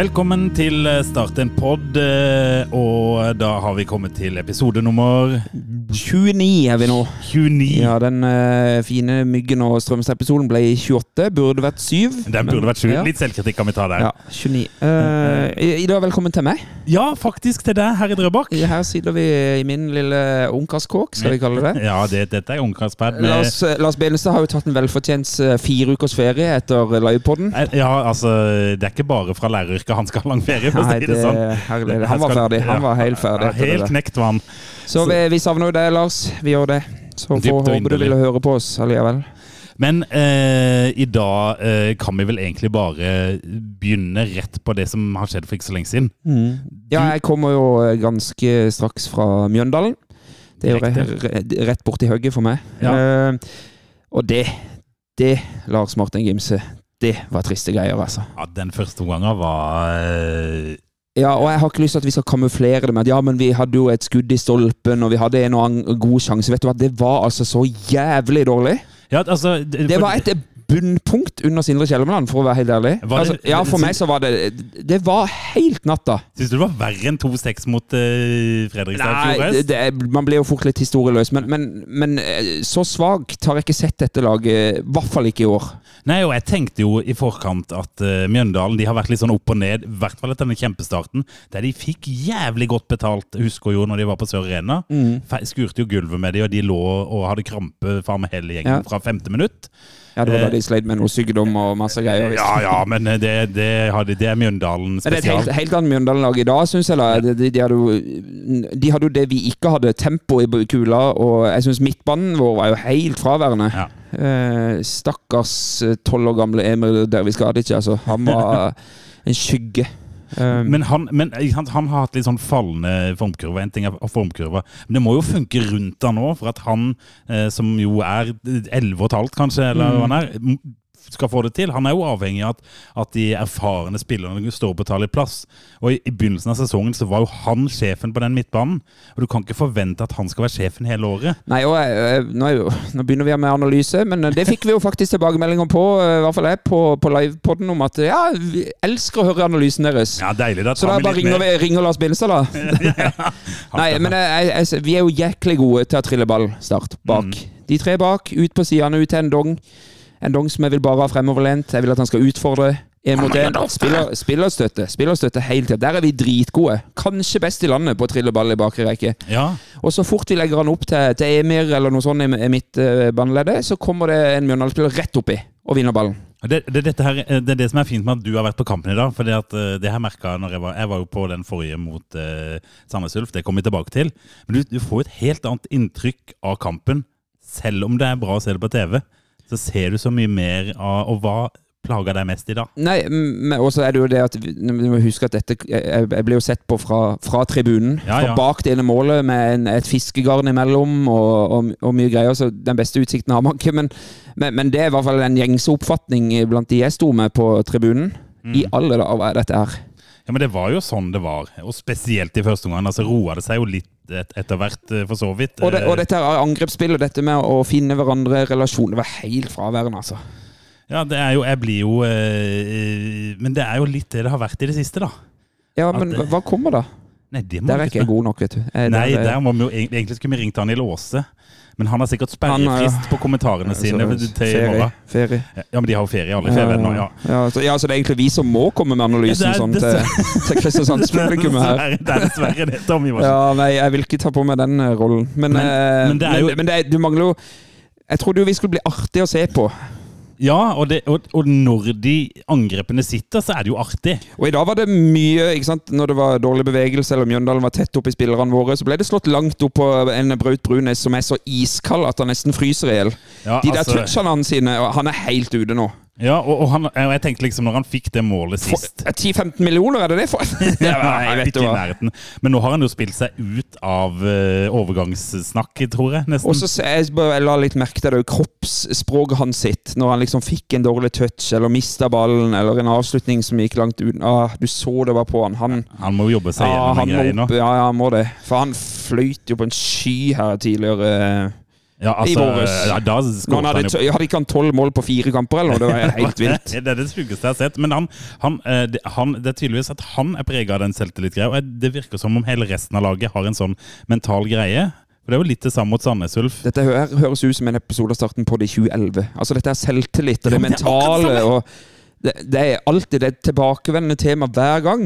Velkommen til Start en pod, eh, og da har vi kommet til episode nummer 29 er vi nå. 29. Ja, Den uh, fine Myggen og Strømstad-episoden ble i 28. Burde vært 7. Den burde vært 7. Ja. Litt selvkritikk kan vi ta der. Ja, 29. Uh, i, I velkommen til meg. Ja, faktisk til deg her i Drøbak. Her sitter vi i min lille ungkarskåk, skal vi kalle det. Ja, det, dette er ungkarspad Lars, eh, Lars Benestad har jo tatt en velfortjent eh, fire ukers ferie etter livepoden. Ja, altså, det er ikke bare fra læreryrket han skal ha lang ferie, for å si det det, sånn. herlig. Han var ferdig. Han var helt ferdig. Ja, helt knekt var han. Så vi, vi savner jo deg, Lars. Vi gjør det. Så får håpe du ville høre på oss allikevel. Men eh, i dag eh, kan vi vel egentlig bare begynne rett på det som har skjedd for ikke så lenge siden. Ja, jeg kommer jo eh, ganske straks fra Mjøndalen. Det er jo rett re rett borti hugget for meg. Ja. Eh, og det, det, Lars Martin Gimse, det var triste greier, altså. Ja, Den første omgangen var eh, Ja, og jeg har ikke lyst til at vi skal kamuflere det med at ja, men vi hadde jo et skudd i stolpen, og vi hadde en og annen god sjanse. Vet du hva, det var altså så jævlig dårlig. Ja, altså Det var et bunnpunkt under Sindre Kjellemland, for å være helt ærlig. Det- altså, ja, for meg så var det Det var helt natta. Syns du det var verre enn 2-6 mot uh, Fredrikstad Nei, det, man blir jo fort litt historieløs, men, men, men eh, så svakt har jeg ikke sett dette laget, i hvert fall ikke i år. Nei, og jeg tenkte jo i forkant at uh, Mjøndalen de har vært litt sånn opp og ned, i hvert fall etter denne kjempestarten, der de fikk jævlig godt betalt, husker jo når de var på Sør Arena. Mm. Skurte jo gulvet med de, og de lå og hadde krampe faen meg hele gjengen Ja. fra femte minutt. Ja, Det var Eh, da de sleit med noe sykdom og masse greier. visst. Ja ja, men eh, det, det, hadde, det er Mjøndalen spesielt det er et helt, helt annet Mjøndalen-lag i dag, syns jeg. De, de, de, hadde jo, de hadde jo det vi ikke hadde, tempo i kula. Og jeg syns midtbanen vår var jo helt fraværende. Ja. Eh, stakkars tolv år gamle Emil Dervis Gadic, altså. Han var en skygge. Eh, Men, han, men han, han har hatt litt sånn fallende formkurve. En ting er formkurver men det må jo funke rundt han òg, for at han, eh, som jo er 11 og et halvt kanskje, eller hva han er, skal få det til. Han er jo avhengig av at, at de erfarne spillerne står på å i plass. Og i, i begynnelsen av sesongen så var jo han sjefen på den midtbanen. Og du kan ikke forvente at han skal være sjefen hele året. Nei, og jeg, nå, jo, nå begynner vi med analyse, men det fikk vi jo faktisk tilbakemeldinger på, eh, i hvert fall jeg, på, på livepodden, om at ja, vi elsker å høre analysen deres. Ja, deilig. Da Så da bare ringer, vi, ringer Lars Bindestad, da. Nei, men jeg, jeg, vi er jo jæklig gode til å trille ball start bak. De tre bak, ut på sidene, ut til en dong. En dong som jeg vil bare ha fremoverlent. Jeg vil at han skal utfordre. En mot en. Spiller, spillerstøtte. Spillerstøtte hele tida. Der er vi dritgode. Kanskje best i landet på å trille ball i bakre rekke. Ja, Og så fort vi legger han opp til, til Emir eller noe sånt i, i midtbaneleddet, så kommer det en Mjøndalen-spiller rett oppi og vinner ballen. Det, det, dette her, eh, det er det som er fint med at du har vært på kampen i dag. For det, eh, det jeg når jeg var, jeg var jo på den forrige mot eh, Sandnes Ulf. Det kommer vi tilbake til. Men du, du får et helt annet inntrykk av kampen. Selv om det er bra å se det på TV, så ser du så mye mer av Og hva plager deg mest i dag? Nei, men også er det jo det at vi må huske at dette Jeg, jeg ble jo sett på fra, fra tribunen. Ja, Fra ja. bak det ene målet med en, et fiskegarn imellom og, og, og mye greier. Så den beste utsikten har man ikke. Men, men, men det er i hvert fall en gjengse oppfatning blant de jeg sto med på tribunen. Mm. I alle dager, hva er dette her? Ja, men Det var jo sånn det var. Og spesielt i første omgang. Altså roa det seg jo litt et, etter hvert, eh, for så vidt. Og, det, og Eh, dette her angrepsspillet, dette med å finne hverandre i relasjon, det var helt fraværende, altså. Ja, det er jo Jeg blir jo øh, Men det er jo litt det det har vært i det siste, da. Ja, men hva- hva kommer da? Nei, det må Der er ikke jeg god nok, vet du. Jeg, Nei, der, der må vi jo egentlig, egentlig skulle vi ringt han i låse. Men han har sikkert sperrefrist på kommentarene sine Så- til i ferie, morgen. ferie. Ja, men de har jo ferie alle ferien ja. Ja, så, ja, så det er egentlig vi som må komme med analysen Ja, sånn til, til Kristiansands-publikummet her. Det er dessverre det, Tommy. Ja, nei, jeg vil ikke ta på meg den eh, rollen. Men, Men- eh, men det jo- men, er, du mangler jo Jeg trodde jo vi skulle bli artig å se på. Ja, og, det, og, og når de angrepene sitter, så er det jo artig. Og i dag var det mye ikke sant? Når det var dårlig bevegelse, eller Mjøndalen var tett oppi i spillerne våre, så ble det slått langt opp på en Braut Brunes som er så iskald at han nesten fryser i hjel. Ja, De der altså- touchene hans sine, han er helt ute nå. Ja, og, og, han, og jeg tenkte liksom, når han fikk det målet sist 10-15 millioner, er det det for? Ja, Nei, vet ikke i nærheten. Men nå har han jo spilt seg ut av uh, overgangssnakk, tror jeg. nesten. Og så jeg jeg la litt merke til det, kroppsspråket hans sitt, når han liksom fikk en dårlig touch, eller mista ballen, eller en avslutning som gikk langt ut. Ah, du så det var på han. Han, Han må jo jobbe seg ah, gjennom han den greia nå. ja, ja, han må det. For han fløyt jo på en sky her tidligere. Ja, altså, ja, da han hadde, han jo hadde ikke han tolv mål på fire kamper, eller? Det var helt vilt. Det er det sjukeste jeg har sett. Men han, han, eh, det, han, det er tydeligvis at han er prega av den selvtillitgreia. Og det virker som om hele resten av laget har en sånn mental greie. For Det er jo litt det samme mot Sandnes Ulf. Dette her, høres ut som en episode av starten på det i 2011. Altså Dette er selvtillit og det Ja, det mentale. det og det, det er alltid det tilbakevendende tema hver gang.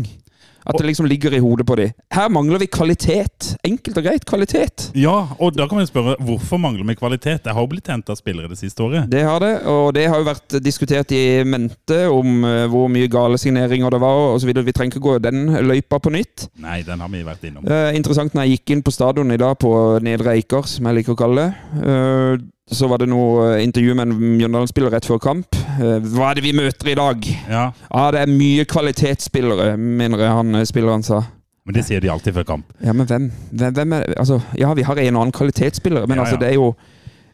At det liksom ligger i hodet på dem. Her mangler vi kvalitet. Enkelt og greit kvalitet. Ja, og da kan vi spørre hvorfor mangler vi kvalitet? Det har jo blitt henta spillere det siste året. Det har det, og det har jo vært diskutert i mente om eh, hvor mye gale signeringer det var osv. Vi trenger ikke gå den løypa på nytt. Nei, den har vi vært innom. Eh, interessant når jeg gikk inn på stadion i dag, på Nedre Eiker, som jeg liker å kalle det. eh, så var det noe eh, intervju med en Mjøndalen-spiller rett før kamp. Eh, hva er det vi møter i dag? Ja, ah, det er mye kvalitetsspillere, mener jeg han eh, spilleren sa. Men det sier de alltid før kamp. Ja, men hvem? hvem, hvem er, altså, ja, vi har en og annen kvalitetsspillere, men Ja, altså, ja. det er jo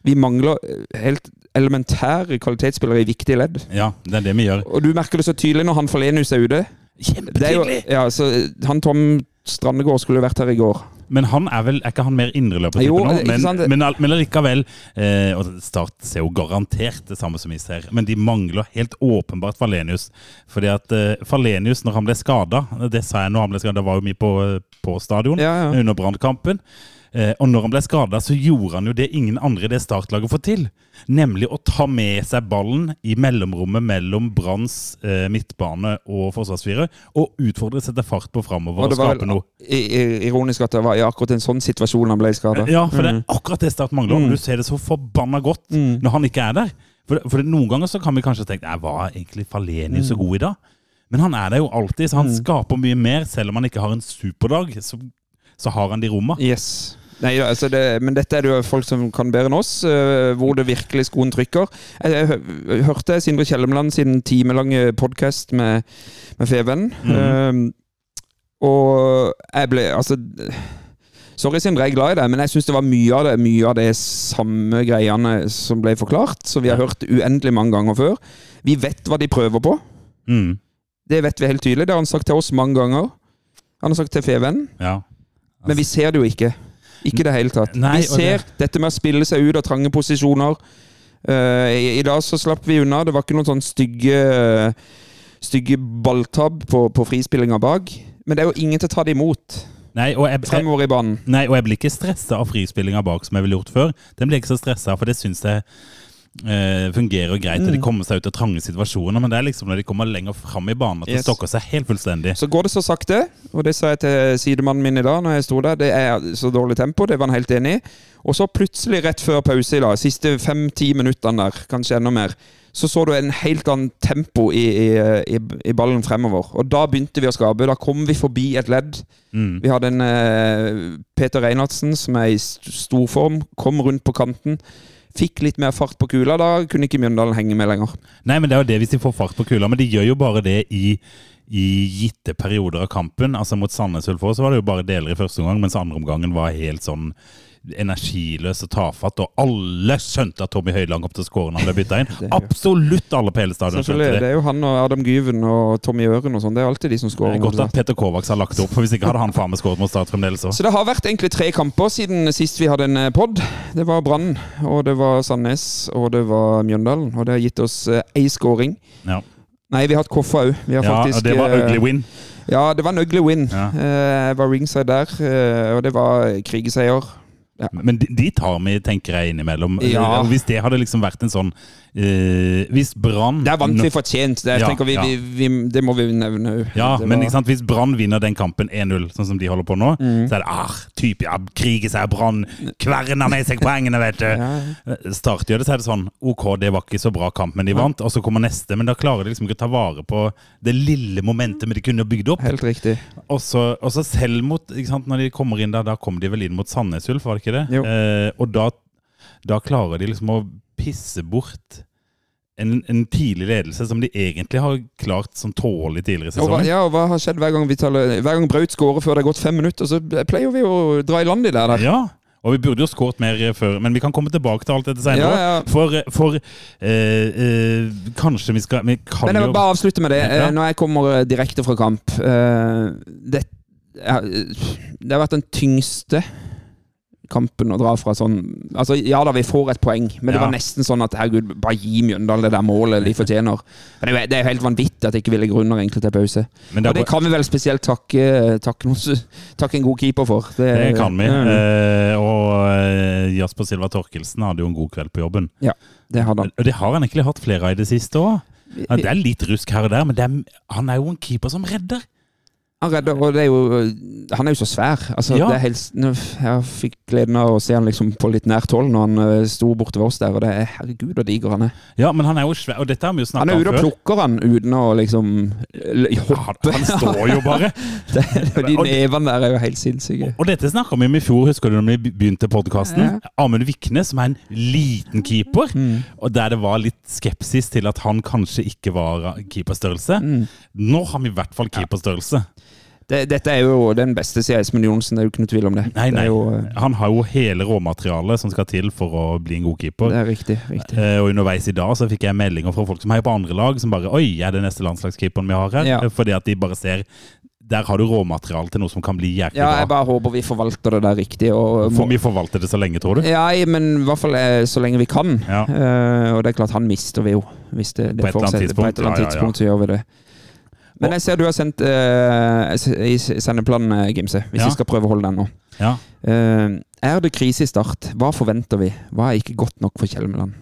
Vi mangler helt elementære kvalitetsspillere i viktige ledd. Ja, det er det vi gjør. Og du merker det så tydelig når han Falenius er ute. Det er jo, Kjempetydelig! ja, så han Tom Strandegård skulle vært her i går. Men han er vel Er ikke han mer indreløper Jo, nå? Men, men, men likevel eh, Og Start ser jo garantert det samme som vi ser, men de mangler helt åpenbart Falenius. Fordi at eh, Falenius, når han ble skada Det sa jeg når han ble skada, var jo mye på, på stadion Ja, ja. under brannkampen. Eh, og når han ble skada, så gjorde han jo det ingen andre i det startlaget får til. Nemlig å ta med seg ballen i mellomrommet mellom Branns eh, midtbane og forsvarsfire, og utfordre, sette fart på framover og, Og skape noe. ironisk at det var i akkurat en sånn situasjon han ble skada. Ja, for det er akkurat det Start mangler. og Du ser det så forbanna godt når han ikke er der. For, for Noen ganger så kan vi kanskje tenke Hva var egentlig Faleni så god i dag? Men han er der jo alltid, så han skaper mye mer. Selv om han ikke har en superdag, så, så har han de romma. Yes. Nei, altså det, men dette er det jo folk som kan bedre enn oss, eh, hvor det virkelig skoen trykker. Jeg, jeg, hø- hørte Sindre Kjellemland sin timelange podkast med, med Feven. eh, og jeg ble Altså Sorry, Sindre, jeg er glad i deg, men jeg syns det var mye av det Mye av det samme greiene som ble forklart, som vi har hørt uendelig mange ganger før. Vi vet hva de prøver på. Mm. Det vet vi helt tydelig. Det har han sagt til oss mange ganger. Han har sagt til Feven. Ja. Men vi ser det jo ikke. Ikke i det hele tatt. Nei, vi ser ser dette med å spille seg ut av trange posisjoner. Uh, i, I dag så slapp vi unna. Det var ikke noen sånn stygge Stygge balltabb på, på frispillinga bak. Men det er jo ingen til å ta det imot Nei, og jeg, jeg, fremover i banen. nei, og jeg blir ikke stressa av frispillinga bak som jeg ville gjort før. Den blir jeg ikke så stressa for det syns jeg eh, fungerer greit. Mm. De kommer seg ut av trange situasjoner, men det er liksom når de kommer lenger fram i banen at det stokker seg helt fullstendig. Så går det så sakte, og det sa jeg til sidemannen min i dag når jeg sto der. Det er så dårlig tempo, det var han helt enig i. Og så plutselig, rett før pause i dag, siste fem-ti minuttene der, kanskje enda mer, så så du en helt annen tempo i, i, i, i ballen fremover. Og da begynte vi å skape. Da kom vi forbi et ledd. Mm. Vi hadde en eh, Peter Reinhardsen som er i st- storform, kom rundt på kanten. Fikk litt mer fart på kula. Da kunne ikke Mjøndalen henge med lenger. Nei, men det er jo det hvis de får fart på kula. Men de gjør jo bare det i, i gitte perioder av kampen. Altså Mot Sandnes Ulf så var det jo bare deler i første omgang, mens andre omgangen var helt sånn energiløs og tafatt. Og alle skjønte at Tommy Høiland kom til å skåre når han ble bytta inn. Absolutt alle på hele stadion skjønte Det det. er jo han og Adam Gyven og Tommy Øren og sånn. Det er alltid de som skårer. er godt at Peter Kovacs har lagt opp, for hvis ikke hadde han faen meg skåret mot Start fremdeles òg. Så det har vært egentlig tre kamper siden sist vi hadde en pod. Det var Brann, og det var Sandnes, og det var Mjøndalen. Og det har gitt oss eh, ei skåring. Ja. Nei, vi har hatt Koffa òg. Ja, faktisk det var eh, ugly win. Ja, det var en ugly win. Ja. Eh, Jeg var ringside der, eh, og det var krigeseier. Ja. Men de, de tar vi, tenker jeg, innimellom. Ja. Hvis det hadde liksom vært en sånn eh, Hvis Brann Det er vanskelig fortjent. Det, Ja, tenker vi, ja. vi, vi, det må vi nevne. Ja, Det men var- sant, hvis Brann vinner den kampen 1-0, sånn som de holder på nå, Mm. så er det ah, type, ja, kriger seg Brann, kverner med seg poengene, vet du. Ja. Start det, så er det sånn OK, det var ikke så bra kamp, men de vant. Og så kommer neste, men da klarer de liksom ikke å ta vare på det lille momentet de kunne bygd opp. Helt riktig. Og så, og så selv mot ikke sant, Når de kommer inn der, da kommer de vel inn mot Sandnes Ulf, var det ikke det? Jo. Eh, og da, da klarer de liksom å pisse bort en, en tidlig ledelse som de egentlig har klart som tålelig tidligere i sesongen. ja, og hva har skjedd hver gang vi taler, Hver gang Braut scorer før det har gått fem minutter, så pleier vi å dra i land i det der. Ja, og vi burde jo skåret mer før, men vi kan komme tilbake til alt dette senere. Ja, ja. For, for eh, eh, kanskje vi skal Vi kan Men jeg må bare avslutte med det. Ja. Eh, Når jeg kommer eh, direkte fra kamp eh, det, det har vært den tyngste kampen å dra fra sånn Altså, ja da, vi får et poeng, men det var nesten sånn at herregud, bare gi Mjøndalen det der målet de fortjener. Men det, er- det er helt vanvittig at ikke vi ligger under egentlig til pause. Men det, Og det kan vi vel spesielt takke, takke, noen, takke en god keeper for. det kan vi. Ja, Eh, og eh, Jasper Silva Torkelsen hadde jo en god kveld på jobben. Ja, det hadde han. Og det har han egentlig hatt flere av i det siste òg. Ja, det er litt rusk her og der, men det er, han er jo en keeper som redder. Han redder, og er jo Han er jo så svær. Altså, Ja. det helt, jeg fikk gleden av å se han liksom på litt nært hold når han eh, sto borte ved oss der, og det er herregud så diger han er. Ja, men han er jo svær, og dette har vi jo Han er om ute og plukker han uten å liksom hoppe. Ja, han står jo bare. Det, de nevene der er jo helt sinnssyke. Og dette snakka vi om i fjor, husker du når vi begynte podkasten? Ja. Amund Vikne, som er en liten keeper, Mm. og der det var litt skepsis til at han kanskje ikke var keeperstørrelse. Nå har vi i hvert fall keeperstørrelse. Det, dette er jo den beste siden Espen Johnsen, det er jo ikke noe tvil om det. Nei, nei. Det jo eh, Han har jo hele råmaterialet som skal til for å bli en god keeper. det er riktig. riktig. Eh, og underveis i dag så fikk jeg meldinger fra folk som heier på andre lag, som bare Oi, er det neste landslagskeeperen vi har her? Ja. Eh, Fordi at de bare ser Der har du råmateriale til noe som kan bli jæklig bra. Ja, jeg bare håper vi forvalter det der riktig. Og Får vi forvalte det så lenge, tror du? Ja, men i hvert fall eh, så lenge vi kan. Ja. Uh, og det er klart, han mister vi jo. Hvis det, det På et fortsetter. På et eller annet tidspunkt, ja, ja, så gjør vi det. Men jeg ser du har sendt uh, i sendeplanen, eh, Gimse. Hvis Ja. vi skal prøve å holde den nå. Ja. Uh, er det krise i start? Hva forventer vi? Hva er ikke godt nok for Kjelmeland?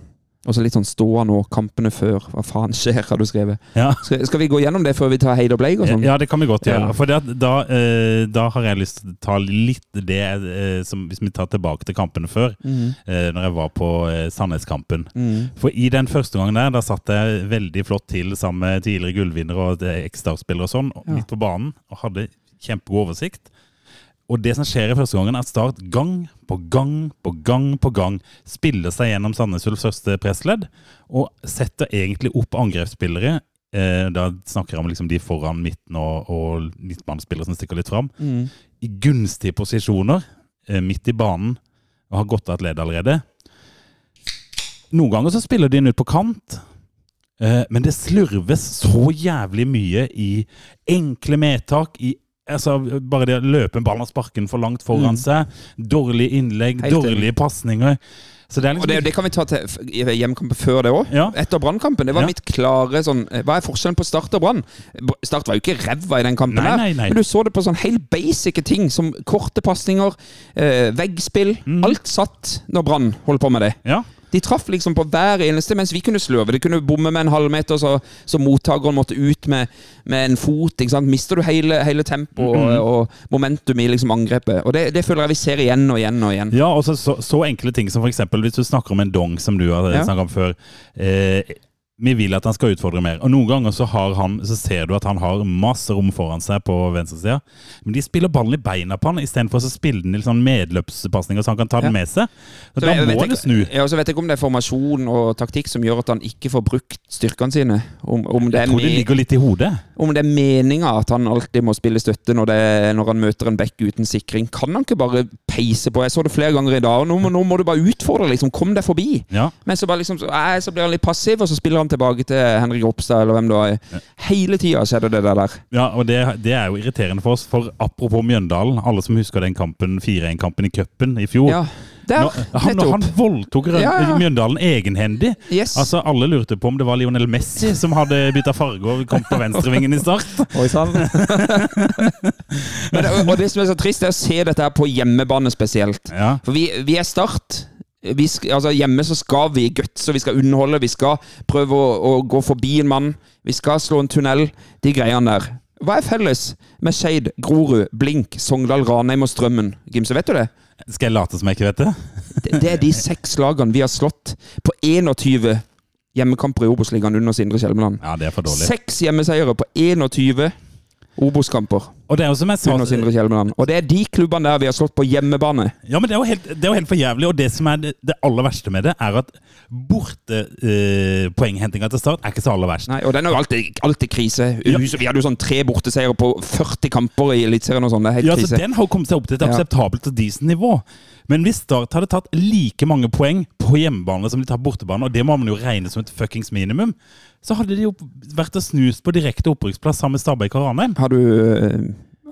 Og så litt sånn ståa nå, kampene før. Hva faen skjer, har du skrevet. Ja. Skal, skal vi gå gjennom det før vi tar Heid og Bleig og sånn? Ja, det kan vi godt gjøre. Ja. For da, eh, da har jeg lyst til å ta litt det eh, som Hvis vi tar tilbake til kampene før, mm. når jeg var på Sandnes-kampen. Mhm. For i den første gangen der, da satt jeg veldig flott til sammen med tidligere gullvinnere og eksstartspillere og sånn, Ja. midt på banen, og hadde kjempegod oversikt. Og det som skjer i første gangen, er at Start gang på gang på gang på gang spiller seg gjennom Sandnes Ulfs første pressledd, og setter egentlig opp angrepsspillere. Eh, da snakker jeg om liksom de foran midten og, og midtbanespillere som stikker litt fram. Mm. I gunstige posisjoner eh, midt i banen, og har gått av et ledd allerede. Noen ganger så spiller de den ut på kant, eh, men det slurves så jævlig mye i enkle medtak, i altså, bare det å løpe ballen ball og sparke den for langt foran Mm. seg, dårlige innlegg, Helt dårlige pasninger. Så det er Og liksom det, det kan vi ta til hjemkampen før det òg. Ja. Etter Brannkampen. Det var Ja. mitt klare sånn eh, Hva er forskjellen på Start og Brann? Start var jo ikke ræva i den kampen, Nei, der nei, nei. men du så det på sånn helt basic ting som korte pasninger, eh, veggspill. Mm. Alt satt når Brann holdt på med det. Ja. De traff liksom på hver eneste, mens vi kunne sløve. De kunne bomme med en halvmeter, så, så mottakeren måtte ut med, med en fot. ikke sant? Mister du hele, hele tempoet Mm. og, og momentum i liksom angrepet. Og det, det føler jeg vi ser igjen og igjen og igjen. Ja, og så, så, så enkle ting som eksempel hvis du snakker om en dong, som du har Ja. snakket om før. Eh, vi vil at han skal utfordre mer. Og Noen ganger så, har han, så ser du at han har masse rom foran seg på venstresida. Men de spiller ballen i beina på han istedenfor å spille den i sånn medløpspasninger så han kan ta den Ja. med seg. Og Så da jeg må han det snu. Ja, og så vet jeg ikke om det er formasjon og taktikk som gjør at han ikke får brukt styrkene sine. Om, om, det, Jeg tror det ligger litt i hodet. om det er meninga at han alltid må spille støtte når, det, når han møter en back uten sikring. Kan han ikke bare peise på? Jeg så det flere ganger i dag. Nå nå må du bare utfordre. liksom, Kom deg forbi. Ja. Men så, bare liksom, så, så blir han litt passiv, og så spiller han tilbake til Henrik Ropstad eller hvem det var. Hele tida skjedde det der. Ja, og det, det er jo irriterende for oss. For apropos Mjøndalen, alle som husker den kampen 4-1-kampen i cupen i fjor. Ja, Der, når, han, når han voldtok Ja, ja. Mjøndalen egenhendig. Yes. Altså, Alle lurte på om det var Lionel Messi som hadde bytta farge og kom på venstrevingen i start. Oi sann. Men og det som er så trist, er å se dette her på hjemmebane spesielt. Ja, For vi, vi er Start. Vi sk, altså hjemme så skal vi gutse, vi skal underholde. Vi skal prøve å, å gå forbi en mann. Vi skal slå en tunnel. De greiene der. Hva er felles med Skeid, Grorud, Blink, Sogndal, Ranheim og Strømmen? Gimse, vet du det? Skal jeg late som jeg ikke vet det? Det, det er de seks lagene vi har slått på 21 hjemmekamper i Obos-ligaen under Sindre Kjelmeland. Ja, det er for dårlig. Seks hjemmeseiere på 21 Obos-kamper Og det er jo som jeg sa under Sindre Kjelmeland. Og det er de klubbene der vi har slått på hjemmebane. Ja, men det er jo helt, det er jo helt for jævlig. Og det som er det, det aller verste med det, er at bortepoenghentinga uh, til Start er ikke så aller verst. Nei, og den er jo alltid, alltid krise. Ja. Vi hadde jo sånn tre borteseiere på 40 kamper i Eliteserien og sånn. Det er helt Ja, så. Den har jo kommet seg opp til et akseptabelt og decent nivå. Men hvis Start hadde tatt like mange poeng på hjemmebane som de tar bortebane, og det må man jo regne som et fuckings minimum, så hadde de jo vært og snust på direkte opprykksplass sammen med Stabæk og Ranheim. Har du, øh,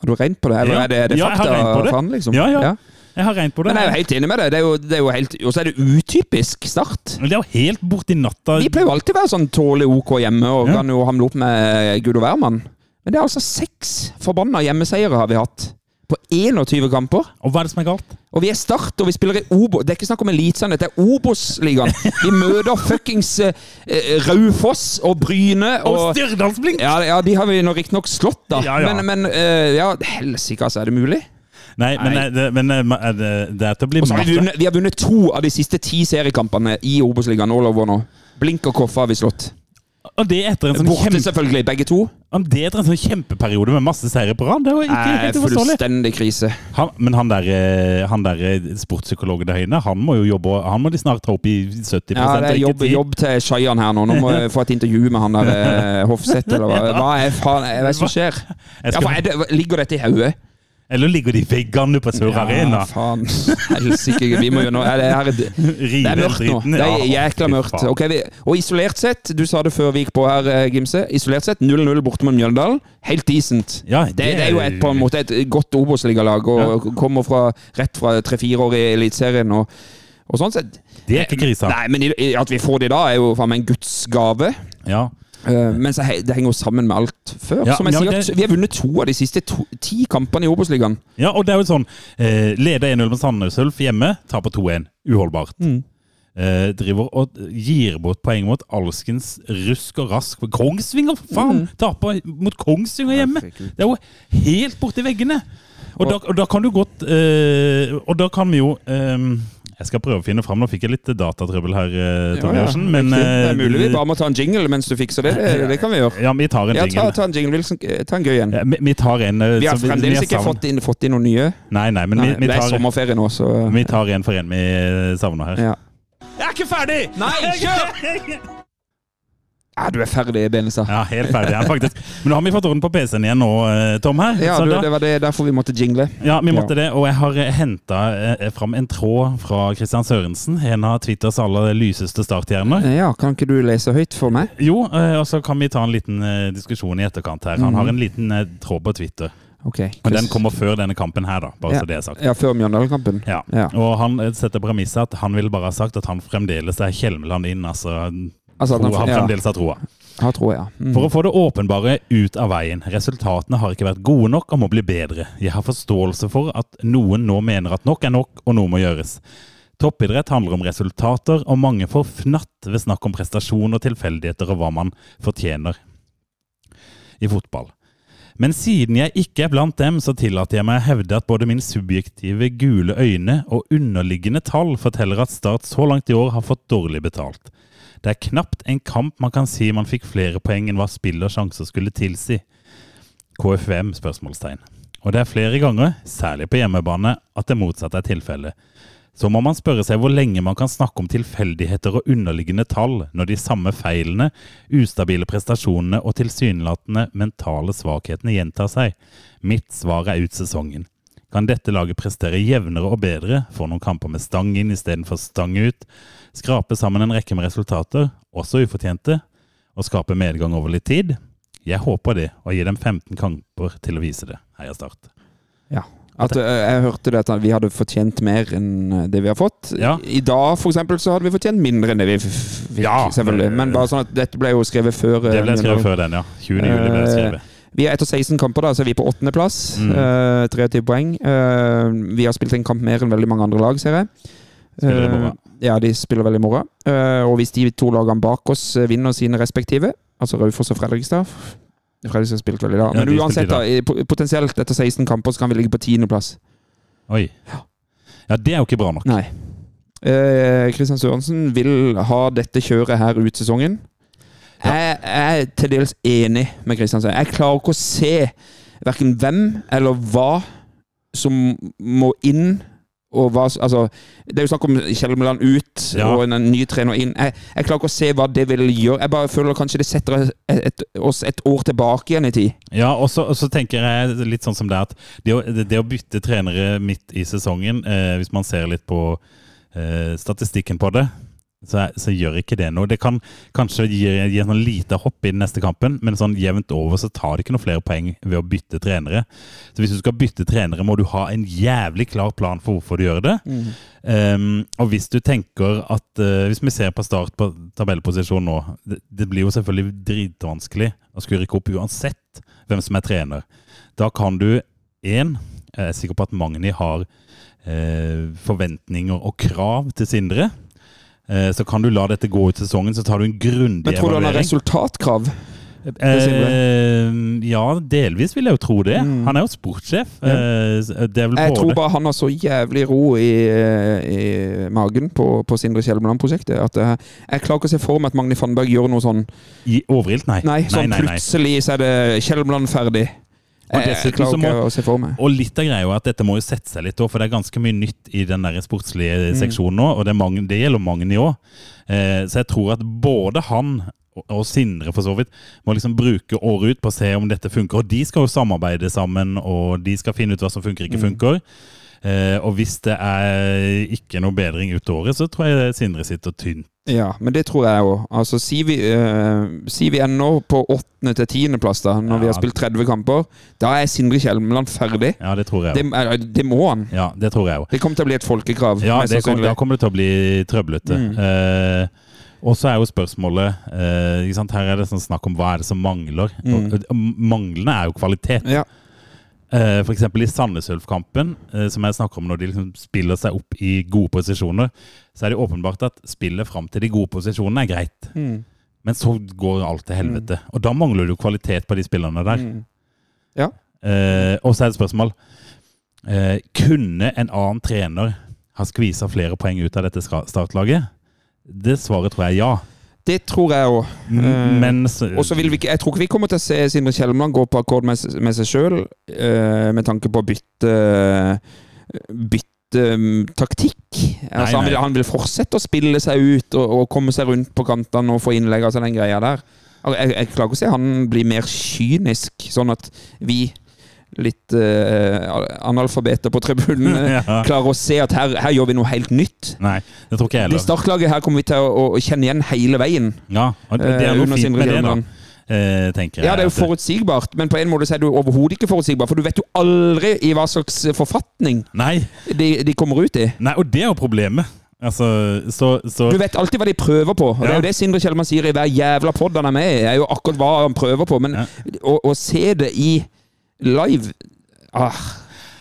har du regnet på det, eller Ja. er det, er det Ja, fakta det. liksom? Ja, ja. Jeg har regnet på det. Men jeg er jo helt enig med deg. Det er jo, det er jo helt, og så er det utypisk Start. Men det er jo helt borti natta. Vi pleier jo alltid å være sånn tålelig OK hjemme og Ja. kan jo hamle opp med gud og hvermann. Men det er altså seks forbanna hjemmeseiere har vi hatt. På 21 kamper. Og hva er det som er galt? Og vi er Start, og vi spiller i Obo. Det er ikke snakk om Eliteserien, dette er Obos-ligaen. Vi møter fuckings eh, Raufoss og Bryne Og og Stjørdalsblink! ja, ja, de har vi riktignok slått, da. Ja, ja. Men, men uh, ja, helsike, altså. Er det mulig? Nei, men, Nei. er det, men det, det er til å bli Og vi vi har vunnet to av de siste ti seriekampene i Obos-ligaen all over nå. Blink og Koffa har vi slått. Og det etter en sånn, Borte, kjempe, selvfølgelig, begge to. og det etter en sånn kjempeperiode med masse seire på rad. Det jo ikke Eh, helt uforståelig. fullstendig krise. Han, men han der, eh, han der eh, sportspsykologen der inne, han må jo jobbe Han må de snart ta opp i 70 Ja, det er jobb, jobb til Shayan her nå. Nå må jeg få et intervju med han der Hofseth, eller hva, hva er faen Hva er det som skjer? Ja, for det, ligger dette i hodet? Eller ligger de i veggene på Sør Arena? Ja, faen. Helsike. Vi må jo nå det, er, det er mørkt nå. Det er jækla mørkt. Okay, Ok, vi, og isolert sett, du sa det før vi gikk på her, eh, Gimse. Isolert sett 0-0 borte mot Mjøndalen. Helt decent. Ja, Det, det er jo et, på en måte et godt Obos-ligalag og kommer fra, rett fra tre-fire år i Eliteserien. Og, og sånn sett Det er ikke krisa. Nei, men at vi får det da, er jo faen meg en gudsgave. Ja. Uh, men det henger jo sammen med alt før. Ja, Som jeg sier, det- Vi har vunnet to av de siste to, ti kampene i Obos-ligaen. ja, og det er jo sånn eh, Leder 1-0 med Sandnes Ulf hjemme, taper 2-1. Uholdbart. Mm. Eh, driver og gir bort poeng mot alskens rusk og rask. Kongsvinger, for faen! Mm. Taper mot Kongsvinger hjemme! Det er jo helt borti veggene! Og da, og da kan du godt eh, Og da kan vi jo eh, Jeg skal prøve å finne fram. Nå fikk jeg litt datatrøbbel her, uh, Tom Gjertsen. Men riktig. det er eh, mulig vi bare må ta en jingle mens du fikser det. Det, det kan vi gjøre. Ja, vi tar en Ja, ta, jingle. ta en jingle. Wilson. Ta en gøy en. Ja, vi, vi tar en eh, Vi har fremdeles ikke fått inn, fått inn noen nye. Nei, nei, men Nei, vi, vi, det er tar, sommerferie nå, så vi tar en for en vi savner her. ja. Jeg er ikke ferdig! Nei, kjør! Ja, du er ferdig, Benestad. Ja, helt ferdig ja, faktisk. Men nå har vi fått orden på PC-en igjen nå, eh, Tom. her. Ja, du, det var det, derfor vi måtte jingle. Ja, vi måtte det, og jeg har henta eh, fram en tråd fra Christian Sørensen, en av Twitters aller lyseste starthjerner. Ja, Kan ikke du lese høyt for meg? Jo, eh, og så kan vi ta en liten eh, diskusjon i etterkant her. Han har en liten eh, tråd på Twitter, Ok. Men den kommer før denne kampen her, da. Bare Ja. så det er sagt. Ja, før Mjøndalen-kampen. Ja. Ja. Og han eh, setter premisset at han vil bare ha sagt at han fremdeles er Kjelmeland inn, altså Altså, tro, han fremdeles har troa. har troa, ja. Mm. For å få det åpenbare ut av veien. Resultatene har ikke vært gode nok og må bli bedre. Jeg har forståelse for at noen nå mener at nok er nok, og noe må gjøres. Toppidrett handler om resultater, og mange får fnatt ved snakk om prestasjon og tilfeldigheter og hva man fortjener i fotball. Men siden jeg ikke er blant dem, så tillater jeg meg å hevde at både min subjektive gule øyne og underliggende tall forteller at Start så langt i år har fått dårlig betalt. Det er knapt en kamp man kan si man fikk flere poeng enn hva spill og sjanser skulle tilsi. KFVM? spørsmålstegn. Og det er flere ganger, særlig på hjemmebane, at det motsatte er tilfellet. Så må man spørre seg hvor lenge man kan snakke om tilfeldigheter og underliggende tall når de samme feilene, ustabile prestasjonene og tilsynelatende mentale svakhetene gjentar seg. Mitt svar er ut sesongen. Kan dette laget prestere jevnere og bedre, få noen kamper med stang inn istedenfor stang ut, skrape sammen en rekke med resultater, også ufortjente, og skape medgang over litt tid? Jeg håper det, og gir dem 15 kamper til å vise det. Heia Start. Ja. At eh, Jeg hørte det at vi hadde fortjent mer enn eh, det vi har fått. Ja. I dag for eksempel, så hadde vi fortjent mindre enn det vi fikk. Ja, selvfølgelig. Men bare sånn at dette ble jo skrevet før. eh, Det ble skrevet før den, ja. 20. juli ble det skrevet. Vi er etter 16 kamper, da, så er vi på åttendeplass. Mm. Uh, 23 poeng. Uh, vi har spilt en kamp mer enn veldig mange andre lag, ser jeg. Eh, ja, de spiller veldig moro. Eh, og hvis de to lagene bak oss eh, vinner sine respektive, altså Raufoss og Fredrikstad Fredrikstad har spilt veldig da. Ja, Men uansett, da, potensielt etter 16 kamper så kan vi ligge på tiendeplass. Oi. Ja, det er jo ikke bra nok. Nei. Eh, Kristian Sørensen vil ha dette kjøret her ut sesongen. Jeg er til dels enig med Kristiansen. Jeg klarer ikke å se verken hvem eller hva som må inn. Og hva, altså, det er jo snakk om Kjelmeland ut Ja. og en, en ny trener inn. Jeg, jeg klarer ikke å se hva det vil gjøre. Jeg bare føler kanskje det setter et, et, oss et år tilbake igjen i tid. Ja, og så, og så tenker jeg litt sånn som det at det å, det, det å bytte trenere midt i sesongen, eh, hvis man ser litt på eh, statistikken på det, så, så gjør ikke det noe. Det kan kanskje gi, gi sånn lite hopp i den neste kampen, men sånn jevnt over så tar det ikke noe flere poeng ved å bytte trenere. Så hvis du skal bytte trenere, må du ha en jævlig klar plan for hvorfor du gjør det. Um, og hvis du tenker at uh, Hvis vi ser på start på tabellposisjon nå det, det blir jo selvfølgelig dritvanskelig å skulle rykke opp uansett hvem som er trener. Da kan du én Jeg er sikker på at Magni har uh, forventninger og krav til Sindre. Eh, så kan du la dette gå ut sesongen, så tar du en grundig evaluering. Men tror du han har resultatkrav? Eh, ja, delvis vil jeg jo tro det. Mm. Han er jo sportssjef. Eh, det er vel Jeg både tror bare han har så jævlig ro i, i magen på, på Sindre Kjelmeland-prosjektet at jeg, jeg klarer ikke å se for meg at Magni Fannberg gjør noe sånn i overilt, nei. Nei, sånn nei, nei. plutselig så er det Kjelmeland ferdig. Og Jeg, dessuten klarer må- ikke å se for meg. Og litt av greia er at dette må jo sette seg litt òg, for det er ganske mye nytt i den der sportslige seksjonen nå, og det, mange, det gjelder Magni òg. Eh, så jeg tror at både han og, og Sindre for så vidt må liksom bruke året ut på å se om dette funker. Og de skal jo samarbeide sammen, og de skal finne ut hva som funker ikke funker. Eh, og hvis det er ikke noe bedring ut året, så tror jeg Sindre sitter tynt. Ja, men det tror jeg òg. Altså, si vi, eh, si vi ender på åttende til tiendeplass, da, når vi har spilt 30 kamper. Da er Sindre Kjelmeland ferdig. Ja, det tror jeg Det, er- det må han. Ja, det tror jeg også. Det kommer til å bli et folkekrav. Ja, det kom, da kommer det til å bli trøblete. Mm. Eh, og så er jo spørsmålet eh? Her er det sånn snakk om hva er det som mangler. Mm. Og, manglende er jo kvalitet. Ja. Eh, for eksempel i Sandnes Ulf-kampen, eh, som jeg snakker om når de liksom spiller seg opp i gode posisjoner, så er det åpenbart at spillet fram til de gode posisjonene er greit. Mm. Men så går alt til helvete. Og da mangler du kvalitet på de spillerne der. Mm. Ja. Eh, og så er det et spørsmål eh, Kunne en annen trener ha skvisa flere poeng ut av dette startlaget? Det svaret tror jeg er ja. Det tror jeg òg. Eh, Og så vil vi ikke, Jeg tror ikke vi kommer til å se Sindre Kjelmeland gå på akkord med, med seg sjøl, med tanke på å bytte Bytte um, taktikk. Altså, han, vil, han vil fortsette å spille seg ut og, og komme seg rundt på kantene og få innlegg. Altså den greia der. Jeg, jeg klarer ikke å se han blir mer kynisk, sånn at vi litt uh, analfabeter på tribunen eh, Ja. klarer å se at her, her gjør vi noe helt nytt. Nei, det tror ikke jeg Det startlaget her kommer vi til å, å kjenne igjen hele veien. Ja, og det, det eh, er noe fint med det, da. Tenker jeg. Ja, det er jo forutsigbart, men på en måte så er jo overhodet ikke forutsigbart. For du vet jo aldri i hva slags forfatning Nei, de, de kommer ut i. nei, og det er jo problemet. Altså, så, så Du vet alltid hva de prøver på. Og Det er jo det Sindre Kjellmann sier i hver jævla pod han er med i. er jo akkurat hva han prøver på. Men Ja. å, å se det i live ah,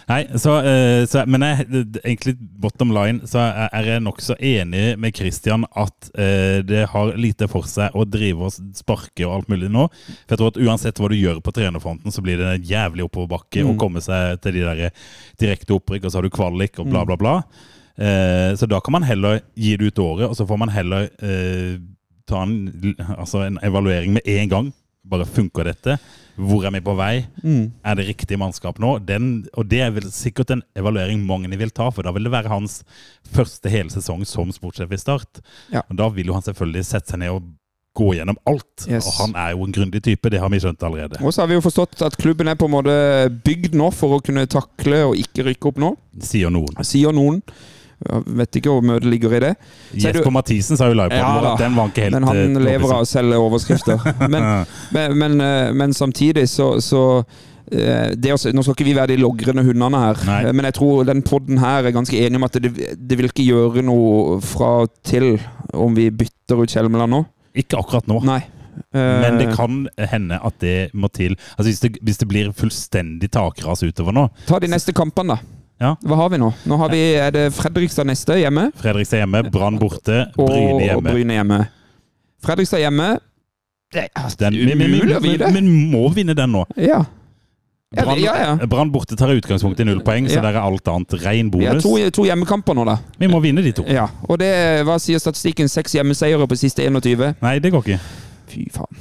Nei, så, eh, så Men jeg, egentlig bottom line så er jeg nokså enig med Christian at eh, det har lite for seg å drive og sparke og alt mulig nå. For jeg tror at uansett hva du gjør på trenerfronten, så blir det en jævlig oppoverbakke å Mm. komme seg til de der direkte opprykk, og så har du kvalik og Mm. bla, bla, bla. Eh, så da kan man heller gi det ut året, og så får man heller eh, ta en, altså en evaluering med en gang. Bare funker dette? Hvor er vi på vei? mm. Er det riktig mannskap nå? Den, og det er vel sikkert en evaluering mange vil ta, for da vil det være hans første hele sesong som sportssjef i Start. Ja. Og da vil jo han selvfølgelig sette seg ned og gå gjennom alt. Yes. Og han er jo en grundig type, det har vi skjønt allerede. Og så har vi jo forstått at klubben er på en måte bygd nå for å kunne takle og ikke rykke opp nå, Sier noen. sier noen. Jeg vet ikke hvor mye det ligger i det. Er Jesper Mathisen sa jo live på Ja at den var ikke helt Men han eh, lever av å selge overskrifter. Men, men, men, eh, men samtidig så, så eh, det å, Nå skal ikke vi være de logrende hundene her, Nei. eh, men jeg tror den podden her er ganske enig om at det, det vil ikke gjøre noe fra til om vi bytter ut Kjelmeland nå. Ikke akkurat nå. Nei. Eh, Men det kan hende at det må til. Altså Hvis det, hvis det blir fullstendig takras utover nå Ta de neste kampene, da. Ja. Hva har vi nå? Nå har vi, Er det Fredrikstad neste hjemme? Fredrikstad hjemme, Brann borte, Bryne hjemme. og. Bryne hjemme. Fredrikstad hjemme Det er Den, men, men, umulig å men, vite. men må vinne den nå. Ja. Brann ja, ja. Brann borte tar utgangspunkt i null poeng, så Ja. der er alt annet ren Vi har to, to hjemmekamper nå, da. Vi må vinne de to. Ja, og det, hva sier statistikken? Seks hjemmeseiere på siste 21? Nei, det går ikke. Fy faen.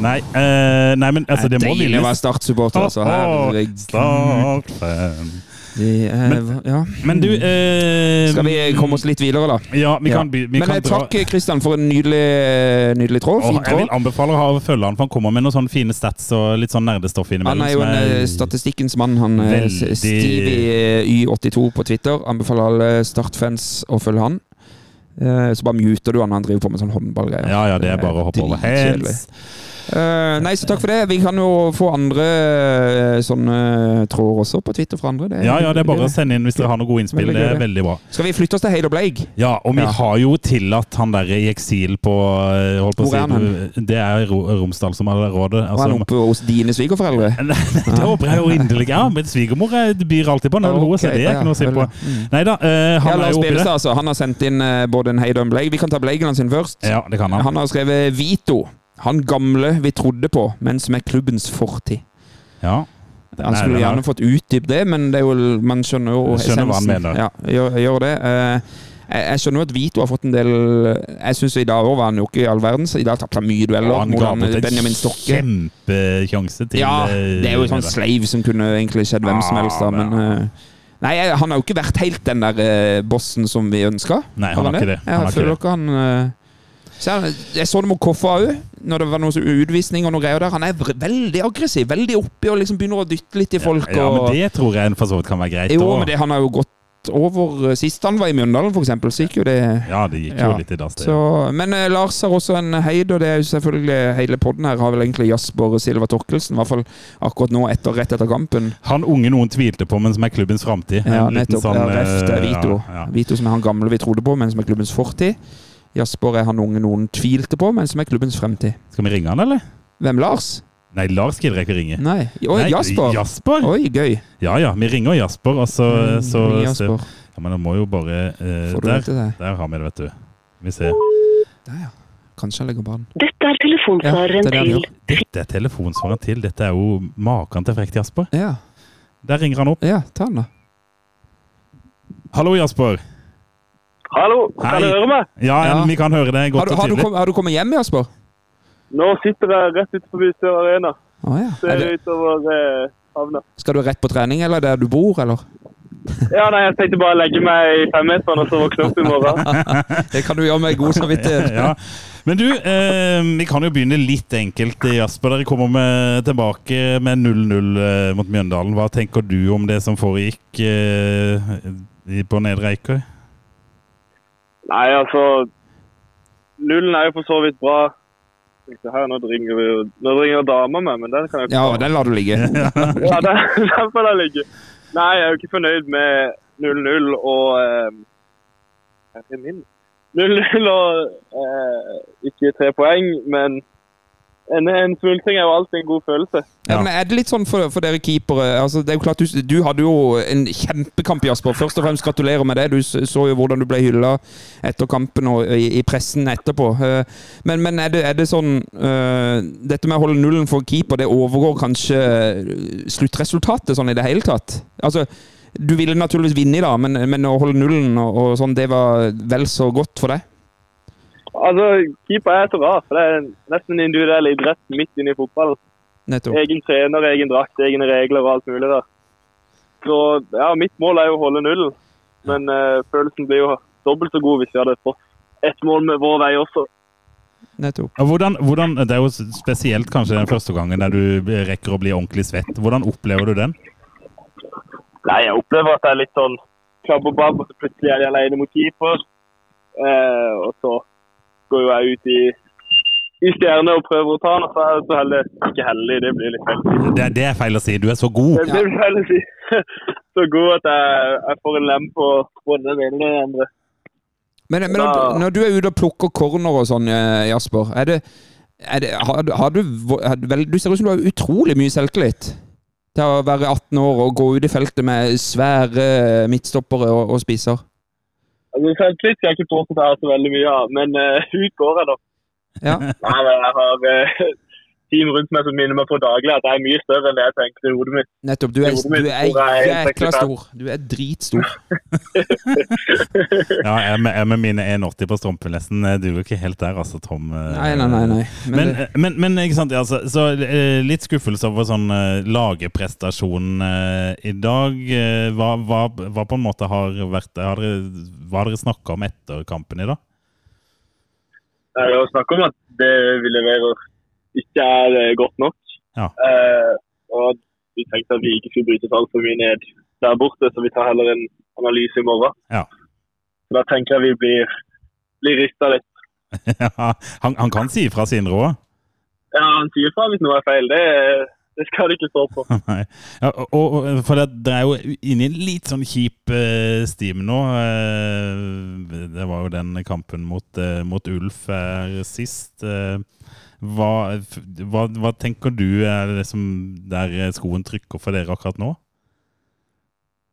Nei, uh, nei men altså, det må Deilig å være vinnes. Start-supporter, altså. Herregud. Start-fan. Det er, ja. Men du eh, Skal vi komme oss litt videre, da? Ja, vi kan, vi Men kan eh, dra takk, Kristian, for en nydelig, nydelig tråd. Åh, jeg vil anbefale å ha følge han, for han kommer med noen sånne fine stats og litt sånn nerdestoff innimellom. Han er jo en er- eh, statistikkens mann. Han Veldig- Stevie Y82 på Twitter. Anbefaler alle Start-fans å følge han. Eh, Så bare muter du han han driver på med sånn håndballgreier. Ja, ja, det er bare å hoppe over. Hands. Eh, nei, så takk for det. Vi kan jo få andre uh, sånne tråder også på Twitter fra andre. Det Ja, ja, det er bare å sende inn hvis dere har noen gode innspill. Veldig Det er veldig bra. Skal vi flytte oss til og Bleik? Ja, og vi Ja. har jo tillatt han der i eksil på på Hvor er han? Det er Ro- Romsdal som har rådet. Var han Altså, oppe hos dine svigerforeldre? Nei, det håper jeg jo inderlig. Ja, men svigermor byr alltid på den. Ok, Okay, det er ikke noe å si på. mm. Nei da, han Ja, han er jo oppi det. Altså. Han har sendt inn både en Heid og en Blake. Vi kan ta Blakeland sin først. Ja, det kan han. Han har skrevet Vito. Han gamle vi trodde på, men som er klubbens fortid. Ja. Han skulle er- gjerne fått utdypt det, men det jo, man skjønner jo Skjønner hva han mener. Ja, gjør, gjør det. Eh, jeg, jeg skjønner jo at Vito har fått en del Jeg syns i dag òg var han jo ikke i all verden. Så I dag tapte han mye dueller Og han ga bort en kjempekjanse til Ja, eh, det er jo sånn slave som kunne egentlig skjedd hvem som helst, da, men ja. eh, Nei, han har jo ikke vært helt den der eh, bossen som vi ønska. Nei, han har ikke det. Han Jeg føler ikke han eh, jeg, jeg så det mot Koffa òg, når det var noe utvisning og noe greier der. Han er veldig aggressiv, veldig oppi og liksom begynner å dytte litt i folk. Ja, og, men det tror jeg for så vidt kan være greit. jo, også. men det, han har jo gått over eh, Sist han var i Mjøndalen, eksempel, så gikk jo det Ja, det gikk Ja. litt i dass, så, Men eh, Lars har også en heid, og det er jo selvfølgelig hele podden her har vel egentlig Jasper Silva Torkelsen, i hvert fall akkurat nå, etter, rett etter kampen. Han unge noen tvilte på, men som er klubbens framtid. Ja, nettopp. sånn, ja, eh, Vito. Ja, ja. Vito som er han gamle vi trodde på, men som er klubbens fortid. Jasper er han unge noen tvilte på, men som er klubbens fremtid. Skal vi ringe han, eller? Hvem? Lars? Nei, Lars gidder jeg ikke ringe. Nei. Oi, Nei, Jasper! Jasper? Oi, gøy. Ja ja, vi ringer Jasper, og så, Mm, så Jasper. så Ja, Men han må jo bare eh, der, der har vi det, vet du. Vi ser. Der, ja. Kanskje han legger banen. Dette er Ja, telefonsvareren det er det til. Dette er telefonsvareren til. Dette er jo maken til frekt Jasper. Ja, Der ringer han opp. ja ta han da. Hallo, Jasper. Hallo, Hei. kan du høre meg? Ja, Ja. vi kan høre deg Har godt du, og har, du tydelig. kom, har du kommet hjem, Jasper? Nå sitter jeg rett utenfor Sør Arena. Å ja. Ser Er det, utover eh, havna. skal du rett på trening, eller der du bor, eller? Ja, nei, jeg tenkte bare å legge meg i femmeteren og så våkne opp i morgen. Det kan du gjøre med god samvittighet. ja. Men du, eh, vi kan jo begynne litt enkelt. Jasper, dere kommer med, tilbake med 0-0 eh, mot Mjøndalen. Hva tenker du om det som foregikk eh, i- på Nedre Eiker? Nei, altså Nullen er jo for så vidt bra. Her, Nå ringer, vi, nå ringer dama meg, men den kan jeg ikke Ja, den lar du ligge. Ja, den, den får jeg ligge. Nei, jeg er jo ikke fornøyd med 0-0 og eh, Er det min? 0-0 og eh, ikke tre poeng, men en, en smultring er jo alltid en god følelse. Ja, men Er det litt sånn for, for dere keepere altså, det er jo klart du, du hadde jo en kjempekamp, Jasper. Først og fremst gratulerer med det. Du så jo hvordan du ble hylla etter kampen og i, i pressen etterpå. Eh, Men, men er, det, er det sånn uh, Dette med å holde nullen for keeper, det overgår kanskje sluttresultatet sånn i det hele tatt? Altså, du ville naturligvis vinne i dag, men, men å holde nullen og, og sånn, det var vel så godt for deg? Altså, Keeper er så rar, for det er nesten en individuell idrett midt inne i fotballen. Nettopp. Egen trener, egen drakt, egne regler og alt mulig der. Så ja, mitt mål er jo å holde nullen. Men uh, følelsen blir jo dobbelt så god hvis vi hadde fått ett mål med vår vei også. Nettopp. Ja, Hvordan, hvordan, det er jo spesielt kanskje den første gangen der du rekker å bli ordentlig svett. Hvordan opplever du den? Nei, jeg opplever at det er litt sånn klabb og babb, og så plutselig er de alene mot keeper. Uh, og så går jo jeg ut i i stjerne og prøver å ta den, og så er jeg så heldig. Ikke heldig, det blir litt feil. Det, det er feil å si. Du er så god. Det blir feil å si. Så god at jeg, jeg får en lem på både den ene og den andre. Men, men når, Da- når du er ute og plukker corner og sånn, eh, Jasper, er det, er det har, du- har du har du vel, Du ser ut som du har utrolig mye selvtillit til å være 18 år og gå ut i feltet med svære midtstoppere og, og spisser. Altså, Selvtillit skal jeg ikke påstå jeg har så veldig mye av, men uh, ut går jeg da. Ja. Nei, men jeg har eh, team rundt meg som minner meg på daglig at jeg er mye større enn det jeg tenker i hodet mitt. Nettopp. Du er, du er er jækla stor. Du er dritstor. Ja, jeg med, jeg med mine 1,80 på strømpelesten eh, jo ikke helt der, altså, Tom. eh. Nei, nei, nei. nei. Men, Men, det, men, men ikke sant, ja, så, eh, litt skuffelse over sånn eh, lageprestasjon i dag. Hva, hva, hva på en måte har vært har dere, Hva har dere snakka om etter kampen i dag? Det er jo snakk om at det vi leverer ikke er eh, godt nok. Ja. Eh, og vi tenkte at vi ikke skulle bryte oss altfor mye ned der borte, så vi tar heller en analyse i morgen. Ja. Så da tenker jeg vi blir, blir rista litt. Ja, han, han kan si ifra sin råd. Ja, han sier fra hvis noe er feil. Det, det skal det ikke stå på. Nei. Ja, og, og, for det, er jo inne i en litt sånn kjip eh, stim nå. Eh, det var jo den kampen mot, eh, mot Ulf sist. Eh, hva, hva, hva tenker du er det som der skoen trykker for dere akkurat nå?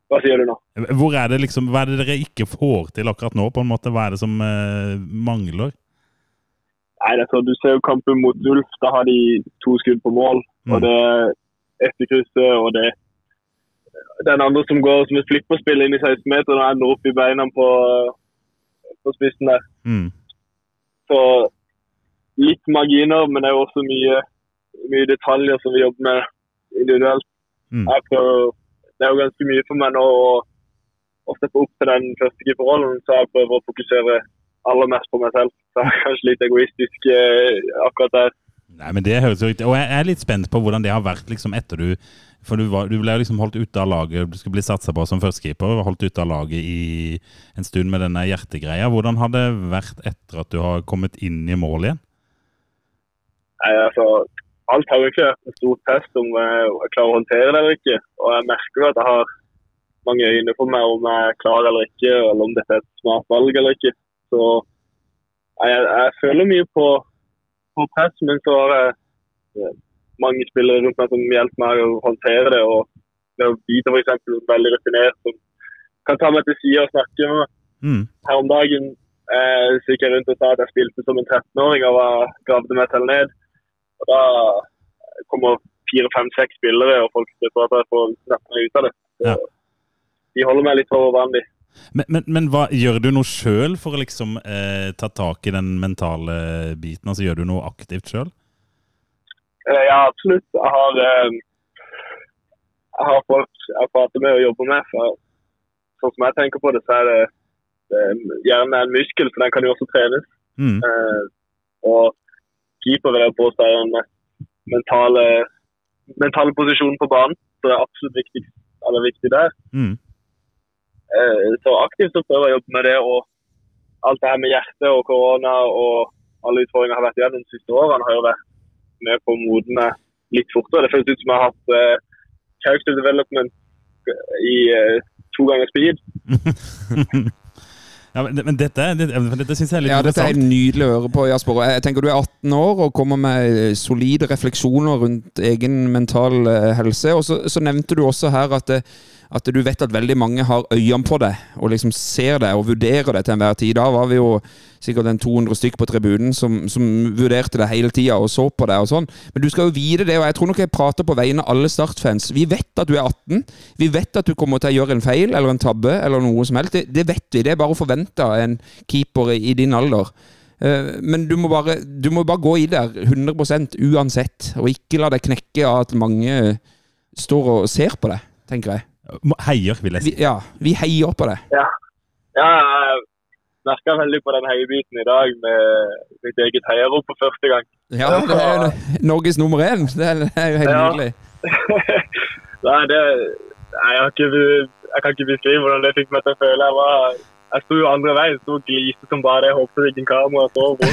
Hva sier du nå? Hvor er det liksom, Hva er det dere ikke får til akkurat nå? på en måte? Hva er det som eh, mangler? Nei, det er sånn, Du ser jo kampen mot Ulf. Da har de to skudd på mål. Mm. Og det er etterkrysset og det den andre som går som et flipperspill inn i 16-meteren og ender opp i beina på, på spissen der. Mm. Så litt marginer, men det er jo også mye, mye detaljer som vi jobber med individuelt. Mm. Prøver, det er jo ganske mye for meg nå å, å steppe opp til den første keeperrollen, så jeg prøver å fokusere aller mest på meg selv. Så jeg er kanskje litt egoistisk eh, akkurat der. Nei, men det høres jo riktig Og jeg er litt spent på hvordan det har vært liksom etter du For du, var, du ble liksom holdt ute av laget, du skulle bli satsa på som førstekeeper. Holdt ute av laget i en stund med denne hjertegreia. Hvordan har det vært etter at du har kommet inn i mål igjen? Nei, altså, alt har jo ikke vært en stor test om jeg, klarer å håndtere det eller ikke. Og jeg merker jo at jeg har mange øyne på meg om jeg er klar eller ikke, eller om dette er et smart valg eller ikke. Så jeg, jeg føler mye på, på press, men så har jeg eh, mange spillere rundt meg som hjelper meg å håndtere det. og for eksempel, veldig rutinert, som kan ta meg til side og snakke med meg. Mm. Her om dagen eh, så gikk jeg rundt og sa at jeg spilte som en 13-åring og var, gravde meg til ned. Og da kommer fire, fem, seks spillere, og folk støtter at jeg får snappe meg ut av det. Så Ja. De holder meg litt over vanlig. Men, men, men hva, gjør du noe sjøl for å liksom eh, ta tak i den mentale biten? Altså Gjør du noe aktivt sjøl? Eh, ja, absolutt. Jeg har, eh, jeg har folk jeg prater med og jobber med. For, sånn som jeg tenker på det, så er det, det er gjerne en muskel, for den kan jo også trenes. Mm. Eh, og keeper vil jeg påstå er den mentale, mentale posisjonen på banen. Så det er absolutt viktig, eller viktig der. Mm. Eh, så aktivt så prøver jeg å jobbe med det. Og alt det her med hjerte og korona og alle utfordringer jeg har vært igjennom de siste årene, har jo vært med på å modne litt fortere. Det føles ut som jeg har hatt eh, character development i eh, to ganger speed. ja, men, men dette, dette, dette syns jeg er litt Ja, dette er nydelig å høre på, Jasper. Jeg tenker Du er 18 år og kommer med solide refleksjoner rundt egen mental eh, helse. Og så, så nevnte du også her at, det, at du vet at veldig mange har øynene på deg og liksom ser deg og vurderer deg til enhver tid. Da var vi jo sikkert en 200 stykk på tribunen som, som vurderte deg hele tida og så på deg og sånn. Men du skal jo vite det, og jeg tror nok jeg prater på vegne av alle Start-fans. Vi vet at du er 18. Vi vet at du kommer til å gjøre en feil eller en tabbe eller noe som helst. Det, det vet vi. Det er bare forventa av en keeper i, i din alder. Eh, Men du må, bare, du må bare gå i der 100 uansett, og ikke la deg knekke av at mange står og ser på deg, tenker jeg. Heier, vil jeg si. Vi, ja, vi heier på det. Ja, ja jeg merka veldig på den heiebiten i dag med mitt eget heiarop for første gang. Ja, det er jo Norges nummer én. Det er, er jo helt Ja. nydelig. Nei, det jeg, har ikke, jeg kan ikke beskrive hvordan det fikk meg til å føle. Jeg var jeg sto jo andre veien, sto og gliste som bare det. Håpet ikke en kamera så på.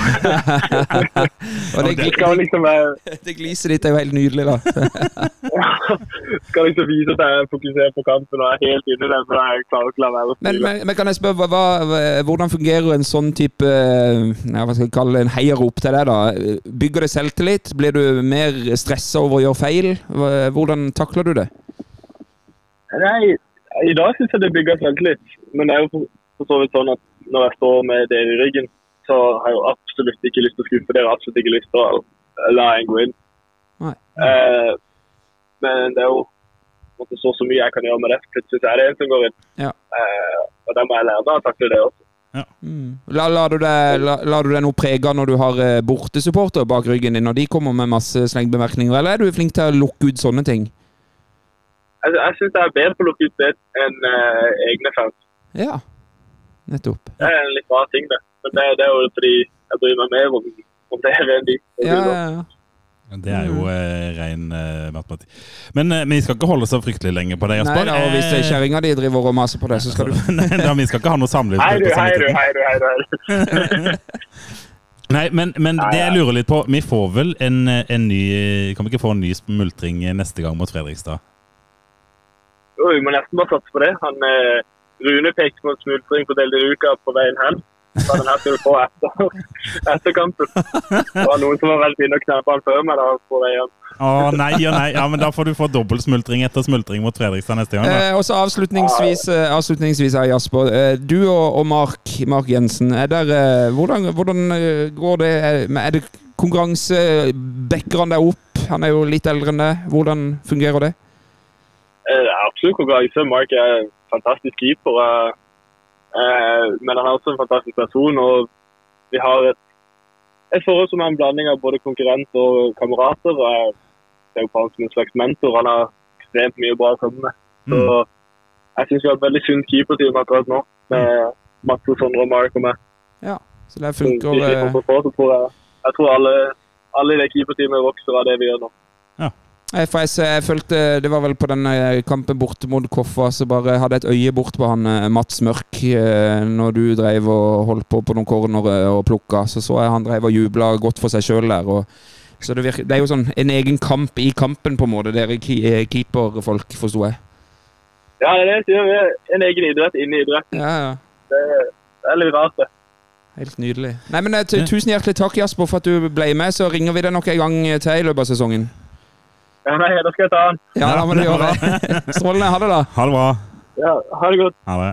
Og det, Det skal liksom, være- det gliset ditt er jo helt nydelig, da. skal liksom vise at jeg er fokusert på kampen og er helt inne i den, så jeg klarer ikke å la være å Men, spille. men, men kan jeg spørre, hva, hva, hvordan fungerer en sånn type ja, hva skal jeg kalle det, en heiarop til deg? da? Bygger det selvtillit? Blir du mer stressa over å gjøre feil? Hvordan takler du det? Nei, i dag syns jeg det bygger selvtillit. Men det er jo for, så vidt sånn at når jeg står med dere i ryggen, så har jeg jo absolutt ikke lyst til å skuffe dere. Absolutt ikke lyst til å la en gå inn. Eh, men det er jo måtte, så, så mye jeg kan gjøre med det. Plutselig er det en som går inn. Ja. Eh, og da må jeg lære meg å takle det også. Du deg, la, lar du deg noe prege når du har eh, bortesupporter bak ryggen din, når de kommer med masse slengbemerkninger, eller er du flink til å lukke ut sånne ting? Jeg, jeg syns jeg er bedre på å lukke ut det enn uh, egne fans. Ja, nettopp. Det er en litt rar ting, det. Men det, det er jo fordi jeg bryr meg mer om, om det enn de. Ja, ja, ja. Det er jo eh, ren eh, matematikk. Men eh, vi skal ikke holde så fryktelig lenge på det, Nei, da, og hvis Eh, kjerringa di driver og maser på det, så skal du Nei, da, vi skal ikke ha noe samliv. Hei du, hei du, hei du, hei du. Hei du. Nei, men, men det jeg lurer litt på Vi får vel en, en ny Kan vi ikke få en ny smultring neste gang mot Fredrikstad? Jo, vi må nesten bare satse på det. Han, eh, Rune pekte på smultring på Delderuka på veien hen. Så den her skal du få etter, etter kampen. Det var noen som var veldig inne og knappa han før meg da på vei hjem. Å nei og nei. Ja, men Da får du få dobbeltsmultring etter smultring mot Fredrikstad neste gang. Eh, og så avslutningsvis, eh, avslutningsvis her, Jasper. Eh, du og, og Mark, Mark Jensen, er der, eh, hvordan, hvordan eh, går det? Er- Er det konkurranse? Bekker han deg opp? Han er jo litt eldre enn deg. Hvordan fungerer det? Eh, absolutt konkurranse. Mark er fantastisk keeper. eh, Men han er også en fantastisk person. Og vi har et, et forhold som er en blanding av både konkurrent og kamerater. og Jeg ser på han som en slags mentor. Han har ekstremt mye bra å komme med. Så jeg syns vi har et veldig sunt keeperteam akkurat nå. Med Mats, Sondre og Mark og meg. Ja, Så det Så funker slipper de, de, så jeg, jeg tror alle, alle i det keeperteamet vokser av det vi gjør nå. Nei, for jeg, jeg følte Det var vel på den eh, kampen borte mot Koffa, så bare hadde jeg et øye bort på han eh, Mats Mørk eh, når du drev og holdt på på noen cornere og plukka. Så så jeg han drev og jubla godt for seg sjøl der. Og, så det, virker, det er jo sånn en egen kamp i kampen, på en måte, dere keeperfolk, forsto jeg. Ja, det er en egen idrett inni idretten. Ja, ja. Det, er litt rart, det. Helt nydelig. Nei, men Tusen hjertelig takk, Jasper, for at du ble med. Så ringer vi deg nok en gang til i løpet av sesongen. Ja, nei, da skal jeg ta den. Ja, da må du er gjøre det. Strålende. Ha det, da. Ha det bra. Ja, ha det godt. Ha det.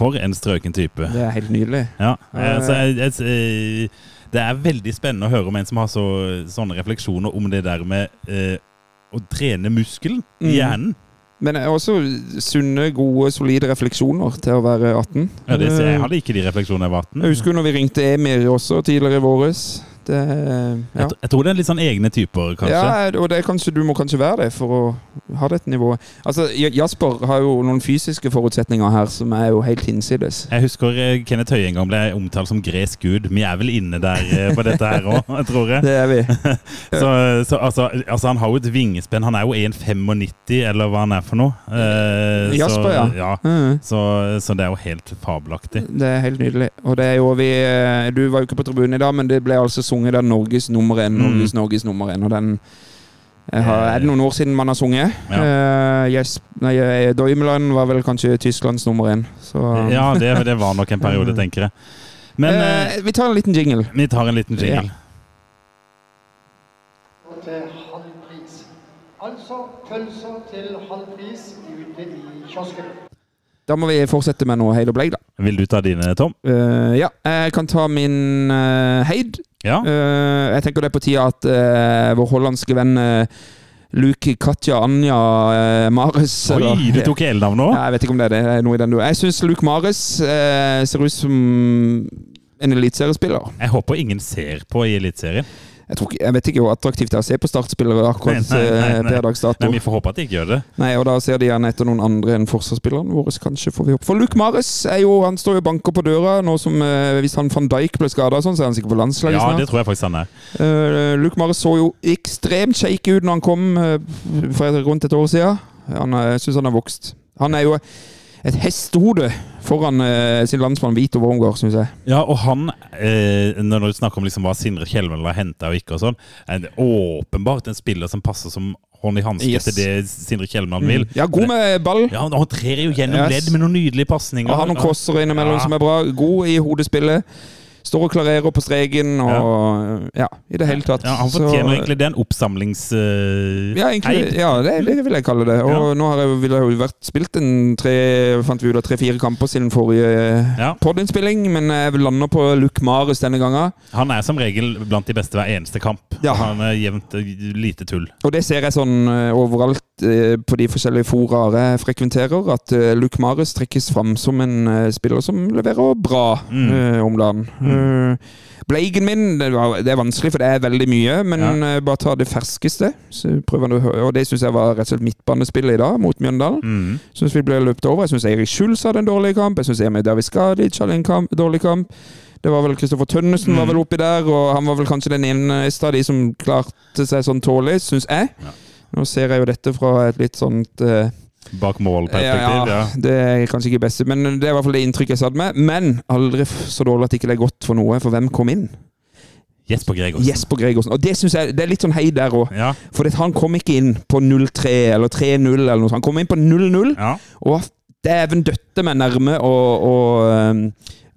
For en strøken type. Det er helt nydelig. Ja, altså, jeg, jeg, eh, det er veldig spennende å høre om en som har så, sånne refleksjoner om det der med eh, å trene muskelen Mm. i hjernen. Men eh, også sunne, gode, solide refleksjoner til å være 18. Ja, det, Eh, jeg hadde ikke de refleksjonene jeg var 18. Jeg husker når vi ringte Emir også tidligere i våres. Det, ja. Jeg, tror det er litt sånn egne typer, kanskje. ja, og det kanskje, du må kanskje være det for å ha dette nivået. Altså, Jasper har jo noen fysiske forutsetninger her som er jo helt hinsides. Jeg husker eh, Kenneth Høie en gang ble omtalt som gresk gud. Vi er vel inne der eh, på dette her òg, tror jeg. Det er vi. Så, så altså, altså, han har jo et vingespenn. Han er jo 1,95 eller hva han er for noe. Eh, Jasper, så, ja. ja. Mm. Så, så det er jo helt fabelaktig. Det er helt nydelig. Og det er jo vi eh, Du var jo ikke på tribunen i dag, men det ble altså sunget den Norges nummer én. Mm. Norges, Norges nummer én. Og den eh, har, Er det noen år siden man har sunget? Ja. Uh, yes, nei, eh, var vel kanskje Tysklands nummer én. Så Ja, det, det var nok en periode, tenker jeg. Men eh, eh, Vi tar en liten jingle. vi tar en liten jingle. Og til halv pris. Altså pølser til halv pris ute i kiosken. Da må vi fortsette med noe Heid og Bleik, da. Vil du ta dine, Tom? Uh, ja, jeg kan ta min uh, Heid. Ja. Uh, jeg tenker det er på tide at uh, vår hollandske venn uh, Luke Katja Anja eh, Oi, eller- du tok hele navnet òg? jeg vet ikke om det er det. er noe i den du. Jeg syns Luke Mares ser ut som en eliteseriespiller. Jeg håper ingen ser på i Eliteserien. Jeg, tror jeg vet ikke hvor attraktivt det er å se på startspillere akkurat Nei, nei, nei, eh, nei. per dags dato. Men vi får håpe at de ikke gjør det. Nei, og da ser de gjerne etter noen andre enn forsvarsspillerne våre, kanskje, får vi håpe. For Luke Mares er jo, han står jo banker på døra, nå som eh, hvis han van Dijk ble skada, sånn, så er han sikkert på landslaget Ja, det tror jeg faktisk han er. Uh, Luke Mares så jo ekstremt shaky ut når han kom uh, for rundt et år siden. Han, jeg syns han har vokst. Han er jo et hestehode foran eh, sin landsmann Vito Wormgård, syns jeg. Ja, og han, eh, når du snakker om liksom hva Sindre Kjelmeland har henta og ikke, og sånn, er det åpenbart en spiller som passer som hånd i hanske Yes. til det Sindre Kjelmeland vil. Ja, god med ball. Ja, Han trer jo gjennom Yes. ledd med noen nydelige pasninger. Har noen crossere innimellom Ja. som er bra. God i hodespillet. Står og klarerer på streken og ja, i det hele tatt. Ja, Han Så- fortjener egentlig det. En oppsamlings... eh, Ja, egentlig, ja det, det vil jeg kalle det. Og nå har jeg, vil jeg jo vært spilt en tre, fant vi ut av tre-fire kamper siden forrige Ja. podinnspilling, men jeg lander på Luc Marius denne gangen. Han er som regel blant de beste hver eneste kamp. Ja. Han er jevnt eh, lite tull. Og det ser jeg sånn eh, overalt eh, på de forskjellige foraer jeg frekventerer, at eh, Luke Mares trekkes fram som en eh, spiller som leverer bra Mm. om dagen. Eh, Bleigen min, det, var, det er vanskelig, for det er veldig mye, men eh, bare ta det ferskeste. Og det syns jeg var rett og slett midtbanespillet i dag, mot Mjøndalen. Mm. Syns vi ble løpt over. Jeg syns Erik Schulz hadde en dårlig kamp. Jeg syns Emil David Skadic hadde en kamp, dårlig kamp. Det var vel Kristoffer Tønnesen var vel oppi der, og han var vel kanskje den eneste av de som klarte seg sånn tålelig, syns jeg. Ja. Nå ser jeg jo dette fra et litt sånt uh, Bak mål-perspektiv. Ja, Det er kanskje ikke best, men det er i hvert fall det inntrykket jeg satt med. Men aldri så dårlig at det ikke er godt for noe, for hvem kom inn? Jesper Gregersen. Jesper Gregersen. Og det synes jeg det er litt sånn hei der òg. Ja, For han kom ikke inn på 0-3 eller 3-0 eller noe sånt. Han kom inn på 0-0. ja. Og dæven døtte meg nærme å, um,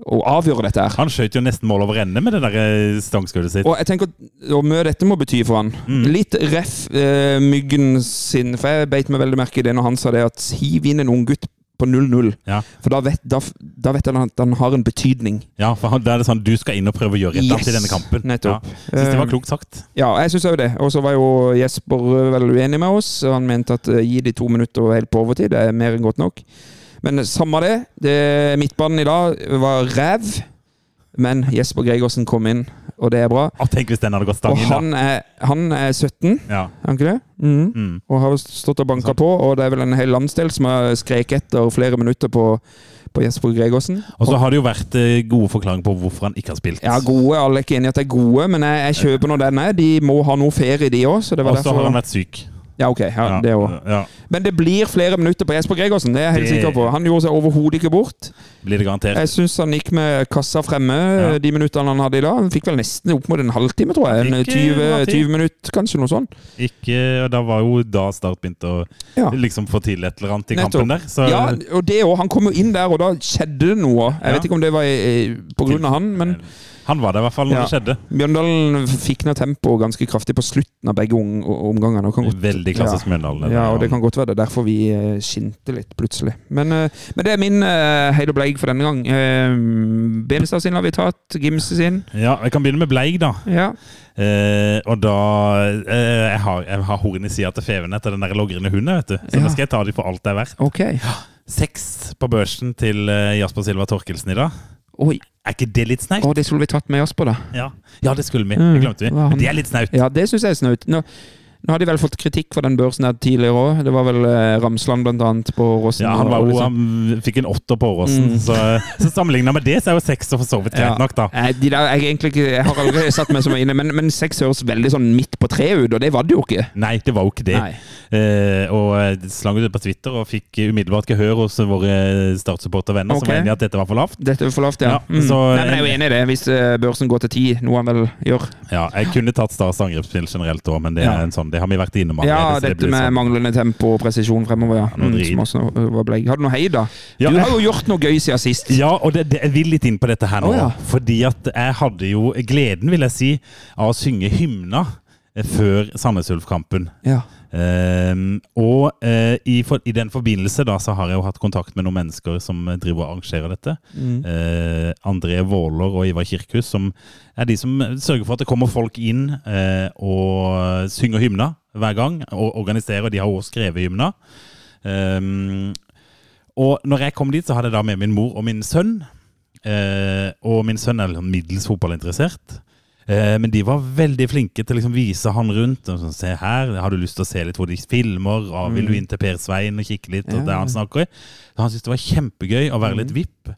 å avgjøre dette her. Han skjøt jo nesten mål over ende med det der eh, stangskuddet sitt. Og jeg tenker hvor mye dette må bety for han. Mm. Litt ref eh, Myggen sin For jeg beit meg veldig merke i det når han sa det at hiv inn en unggutt på 0-0. Ja. For da vet, da, da vet han at han har en betydning. Ja, for han, da er det sånn du skal inn og prøve å gjøre et Yes, i denne kampen. nettopp. Ja. Synes det var Eh, klokt sagt. Ja, jeg syns òg det. Og så var jo Jesper veldig vel uenig med oss. Han mente at uh, gi de to minutter helt på overtid, det er mer enn godt nok. Men samme det. det midtbanen i dag var ræv. Men Jesper Gregersen kom inn, og det er bra. Og tenk hvis den hadde gått Og stang inn, da. han er, han er 17, Ja. er han ikke det? Mm. Mm. Og har stått og banka på, og det er vel en hel landsdel som har skreket etter flere minutter på, på Jesper Gregersen. Og så har det jo vært eh, gode forklaringer på hvorfor han ikke har spilt. Ja, gode. Alle er ikke enig i at de er gode, men jeg, jeg kjøper nå denne. De må ha noe ferie, de òg. Så det var Og så har han vært syk. Ja, ok. Ja, Ja, det ja. Men det blir flere minutter på Jesper Gregersen, det er jeg helt Det- sikker på. Han gjorde seg overhodet ikke bort. Blir det garantert. Jeg syns han gikk med kassa fremme de minuttene han hadde i dag. Han fikk vel nesten opp mot en halvtime, tror jeg. En Ikke 20, 20 minutter, kanskje, noe sånt. Ikke, da var jo da Start begynte å liksom få til et eller annet i Nettopp. kampen der. Så Ja, og det òg. Han kom jo inn der, og da skjedde det noe. Jeg vet ikke om det var på grunn av han, men han var der i hvert fall når Ja. det skjedde. Mjøndalen fikk ned tempoet ganske kraftig på slutten av begge omgangene. godt- Veldig klassisk Mjøndalen. Ja, og det kan godt være det er derfor vi eh, skinte litt plutselig. Men, eh, men det er min uh, heid og bleig for denne gang. Benestad sin har vi tatt, Gimse sin. Ja, jeg kan begynne med Bleig, da. Ja. Eh, og da eh, Jeg har, jeg har horn i sida til Feven etter den der logrende hunden, vet du. Så Ja. nå skal jeg ta dem for alt det er verdt. Ok. Seks på børsen til eh, Jasper Silva Torkelsen i dag. Oi. Er ikke det litt snaut? Å, det skulle vi tatt med oss på, da. Ja. ja, det skulle vi. Mm, Det glemte vi. Men det er litt snaut. Ja, det syns jeg er snaut. Nå, nå har de vel fått kritikk for den børsen her tidligere òg. Det var vel eh, Ramsland annet på Åråsen. Ja, han, var og liksom- han fikk en åtter på Åråsen, Mm. så, så sammenligna med det, så er jo seks for så vidt greit Ja. nok, da. Eh, de der, jeg, egentlig jeg har aldri satt meg som inne, men, men seks høres veldig sånn midt på treet ut, og det var det jo ikke. Nei, det var jo ikke det. Eh, og eh, slang ut det på Twitter og fikk umiddelbart gehør hos våre Start-supportervenner, Ok. som var enige at dette var for lavt. Dette var for lavt, ja. Ja, mm. så- Nei, men jeg er jo enig i det, hvis eh, børsen går til ti, noe han vel gjør. Ja, jeg kunne tatt Stars angrepsspill generelt òg, men det, er en sånn, det har vi vært innom Ja, allerede. det dette blir med sånn. manglende tempo og presisjon fremover, ja. Mm, som også var bleik. Har du noe hei, da? Ja, du har jo gjort noe gøy siden sist. Ja, og det, det, jeg vil litt inn på dette her nå. Oh, ja. Fordi at jeg hadde jo gleden, vil jeg si, av å synge hymna før Sandnes Ulf-kampen. Ja. Ehm, og eh, i, for, i den forbindelse da, så har jeg jo hatt kontakt med noen mennesker som eh, driver og arrangerer dette. Mm. Eh, André Våler og Ivar Kirkhus, som er de som sørger for at det kommer folk inn eh, og synger hymna hver gang. Og organiserer. De har også skrevet hymna. Ehm, og når jeg kom dit, så hadde jeg da med min mor og min sønn. Eh, og min sønn er middels fotballinteressert. Eh, men de var veldig flinke til å liksom vise han rundt. Og sånn, se her, Har du lyst til å se litt hvor de filmer? Og vil du inn til Per Svein og kikke litt? Og Ja. der han snakker? Han syntes det var kjempegøy å være litt VIP.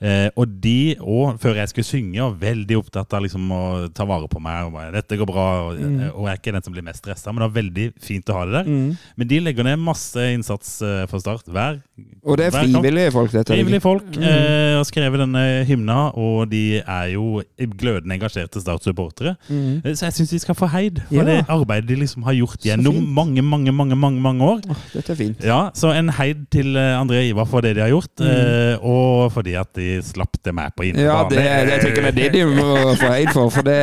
Eh, og de òg, før jeg skulle synge, var veldig opptatt av liksom å ta vare på meg. og bare, 'Dette går bra', og, og jeg er ikke den som blir mest stressa, men det var veldig fint å ha det der. Men de legger ned masse innsats uh, for Start hver Og det er frivillige folk, dette. Frivillige folk. Mm. eh, har skrevet denne hymna, og de er jo glødende engasjerte Start-supportere. Mm. Så jeg syns de skal få heid for Ja. det arbeidet de liksom har gjort gjennom mange, mange, mange mange, mange år. Oh, dette er fint. Ja, Så en heid til eh, André Ivar for det de har gjort, eh, og fordi at de slapp det med på Ja, innebane. det, det, jeg tenker det er det de må få eid for, for det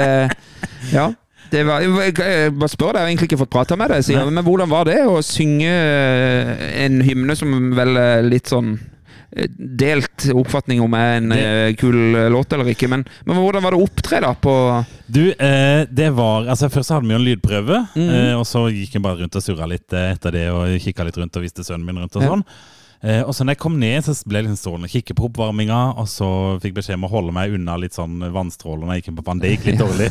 Ja. Det var, jeg jeg bare spør deg, jeg har egentlig ikke fått prata med deg, sier, men hvordan var det å synge eh, en hymne som vel er litt sånn eh, Delt oppfatning om er en Det- eh, kul eh, låt eller ikke, men, men hvordan var det å opptre da på Du, eh, det var altså Først hadde vi jo en lydprøve, mm. eh, og så gikk jeg bare rundt og surra litt eh, etter det, og kikka litt rundt og viste sønnen min rundt og Ja. Eh, og så når jeg kom ned, så ble jeg liksom stående og kikke på oppvarminga, og så fikk beskjed om å holde meg unna litt sånn vannstråler når jeg gikk inn på vann. Det gikk litt dårlig.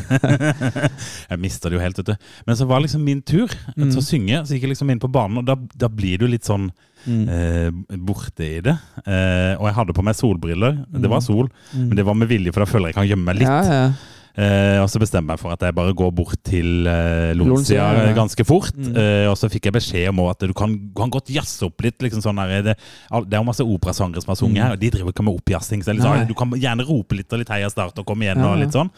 jeg mista det jo helt, vet du. Men så var liksom min tur Mm. til å synge, så gikk jeg liksom inn på banen, og da, da blir du litt sånn Mm. eh, borte i det. Eh, og jeg hadde på meg solbriller. Det var sol, men det var med vilje, for da føler jeg jeg kan gjemme meg litt. Mm. Ja, ja. Eh, og så bestemte jeg meg for at jeg bare går bort til eh, Lonsia, ja. Mm. ganske fort. Eh, og så fikk jeg beskjed om at du kan, kan godt jazze opp litt. Liksom sånn her, det, det er jo masse operasangere som har sunget her, og de driver ikke med oppjazzing. Så Mm. Sånn, du kan gjerne rope litt og litt heia start og komme igjen Ja, og litt sånn.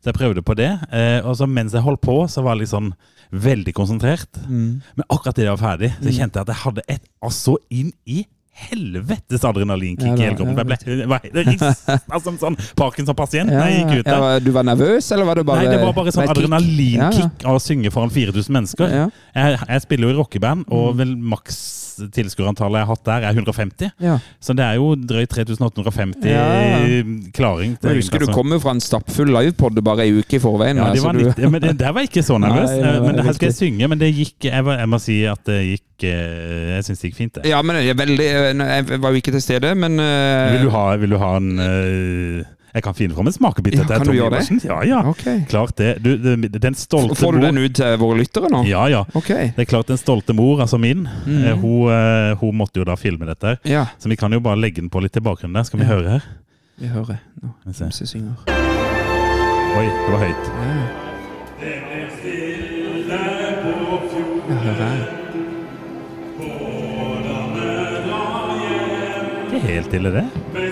Så jeg prøvde på det. Eh, og så mens jeg holdt på, så var jeg litt sånn veldig konsentrert. Mm. Men akkurat idet jeg var ferdig, så kjente jeg at jeg hadde et altså inn i helvetes adrenalinkick i da, hele kroppen. Jeg ble, jeg var rista som sånn Parkinson-pasient da jeg gikk ut der. Ja, du var nervøs, eller var det bare Nei, det var bare sånn adrenalinkick av å synge foran 4000 mennesker. Jeg, jeg spiller jo i rockeband, og vel maks tilskuerantallet jeg har hatt der, er 150. ja. Så det er jo drøyt 3850 Ja. klaring. til Jeg husker du kom jo fra en stappfull livepod bare ei uke i forveien. ja, det var du- men det, der var jeg ikke så nervøs. Nei, det men her skal jeg synge, men det gikk Jeg, var, jeg må si at det gikk eh, Jeg syns det gikk fint, det. Ja, men jeg, er veldig, jeg var jo ikke til stede, men uh, Vil du ha, vil du ha en eh, Jeg kan finne fram en smakebit Ja, kan du gjøre det? Ja, ja. Ok. Klart det. Du, det- den stolte Får du den ut til våre lyttere nå? Ja, ja. Ok. Det er klart Den stolte mor, altså min, mm. eh, hun, eh, hun måtte jo da filme dette. her. Ja, Så vi kan jo bare legge den på litt i bakgrunnen der. Skal vi Ja. høre her? vi hører nå. Vi. Synger. Oi, det var høyt. Ja, hører Det er helt ille, det.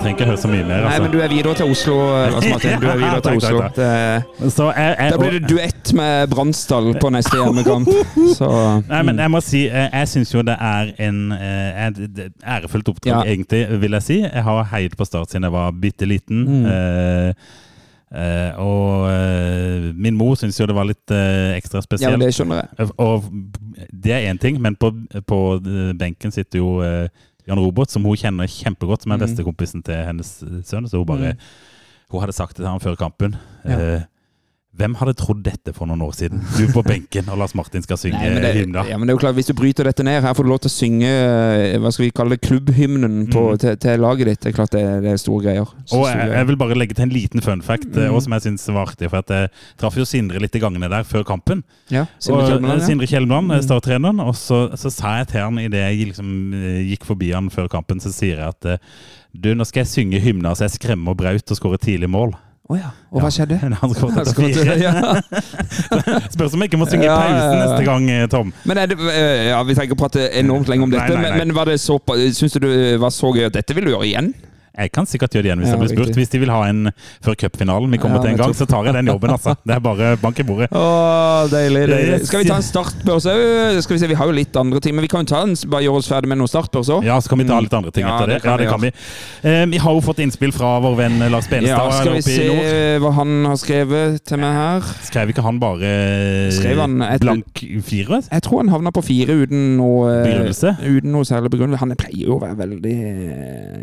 Vi trenger ikke høre så mye mer. Nei, Altså. men du er videre til Oslo, eh, Lars Martin. Du er videre til Oslo. Det, Så jeg, jeg, da blir det duett med Bransdal på neste hjemmekamp. Så Nei, men jeg må si, eh, jeg syns jo det er en eh, ærefullt oppdrag, Ja. egentlig, vil jeg si. Jeg har heid på Start siden jeg var bitte liten. Mm. Eh, Uh, og uh, min mor syntes jo det var litt uh, ekstra spesielt. Ja, det skjønner jeg. Og det er én ting, men på, på eh, benken sitter jo eh, Jan Robert, som hun kjenner kjempegodt, som er Mm. bestekompisen til hennes sønn. Så hun bare Mm. Hun hadde sagt det til ham før kampen. Ja. Eh, hvem hadde trodd dette for noen år siden? Du på benken, og Lars Martin skal synge Nei, det, hymna. ja, men det er jo klart, Hvis du bryter dette ned, her får du lov til å synge eh, hva skal vi kalle det, klubbhymnen på, Mm. til, til laget ditt. Det er klart det, det er store greier. Så Og jeg, jeg vil bare legge til en liten fun fact, eh, Mm. også som jeg synes var artig. For at jeg traff jo Sindre litt i gangene der før kampen. ja, Sindre eh, ja. Sindre Kjellmann, eh, Mm. starttreneren. Og så, så sa jeg til han idet jeg liksom, eh, gikk forbi han før kampen, så sier jeg at eh, du, nå skal jeg synge hymna så jeg skremmer Braut og skårer tidlig mål. Å ja. Og hva skjedde? Han Han etter fire. ja. Spørs om jeg ikke må synge i pausen neste gang, eh, Tom. Men det, eh, ja, Vi trenger ikke prate enormt lenge om Nei, dette, nei, nei. Men, men så, syns du det var så gøy at dette vil du gjøre igjen? Jeg kan sikkert gjøre det igjen hvis Ja, jeg blir spurt. riktig. Hvis de vil ha en før cupfinalen vi kommer Ja, til en gang, så tar jeg den jobben, altså. Det er bare bank i bordet. Å, deilig, deilig. Skal vi ta en startbørs òg? Skal vi se, vi har jo litt andre ting, men vi kan jo ta en, bare gjøre oss ferdig med noen startbørs òg. Ja, så kan vi ta litt andre ting Ja, etter det. det kan Ja, det vi kan vi. Eh, vi har jo fått innspill fra vår venn Lars Ja, Benestad skal vi se nord. hva han har skrevet til meg her? Skrev ikke han bare eh, Skrev han et- blank fire? Jeg tror han havna på fire uten noe Uten noe særlig begrunnelse. Han pleier jo å være veldig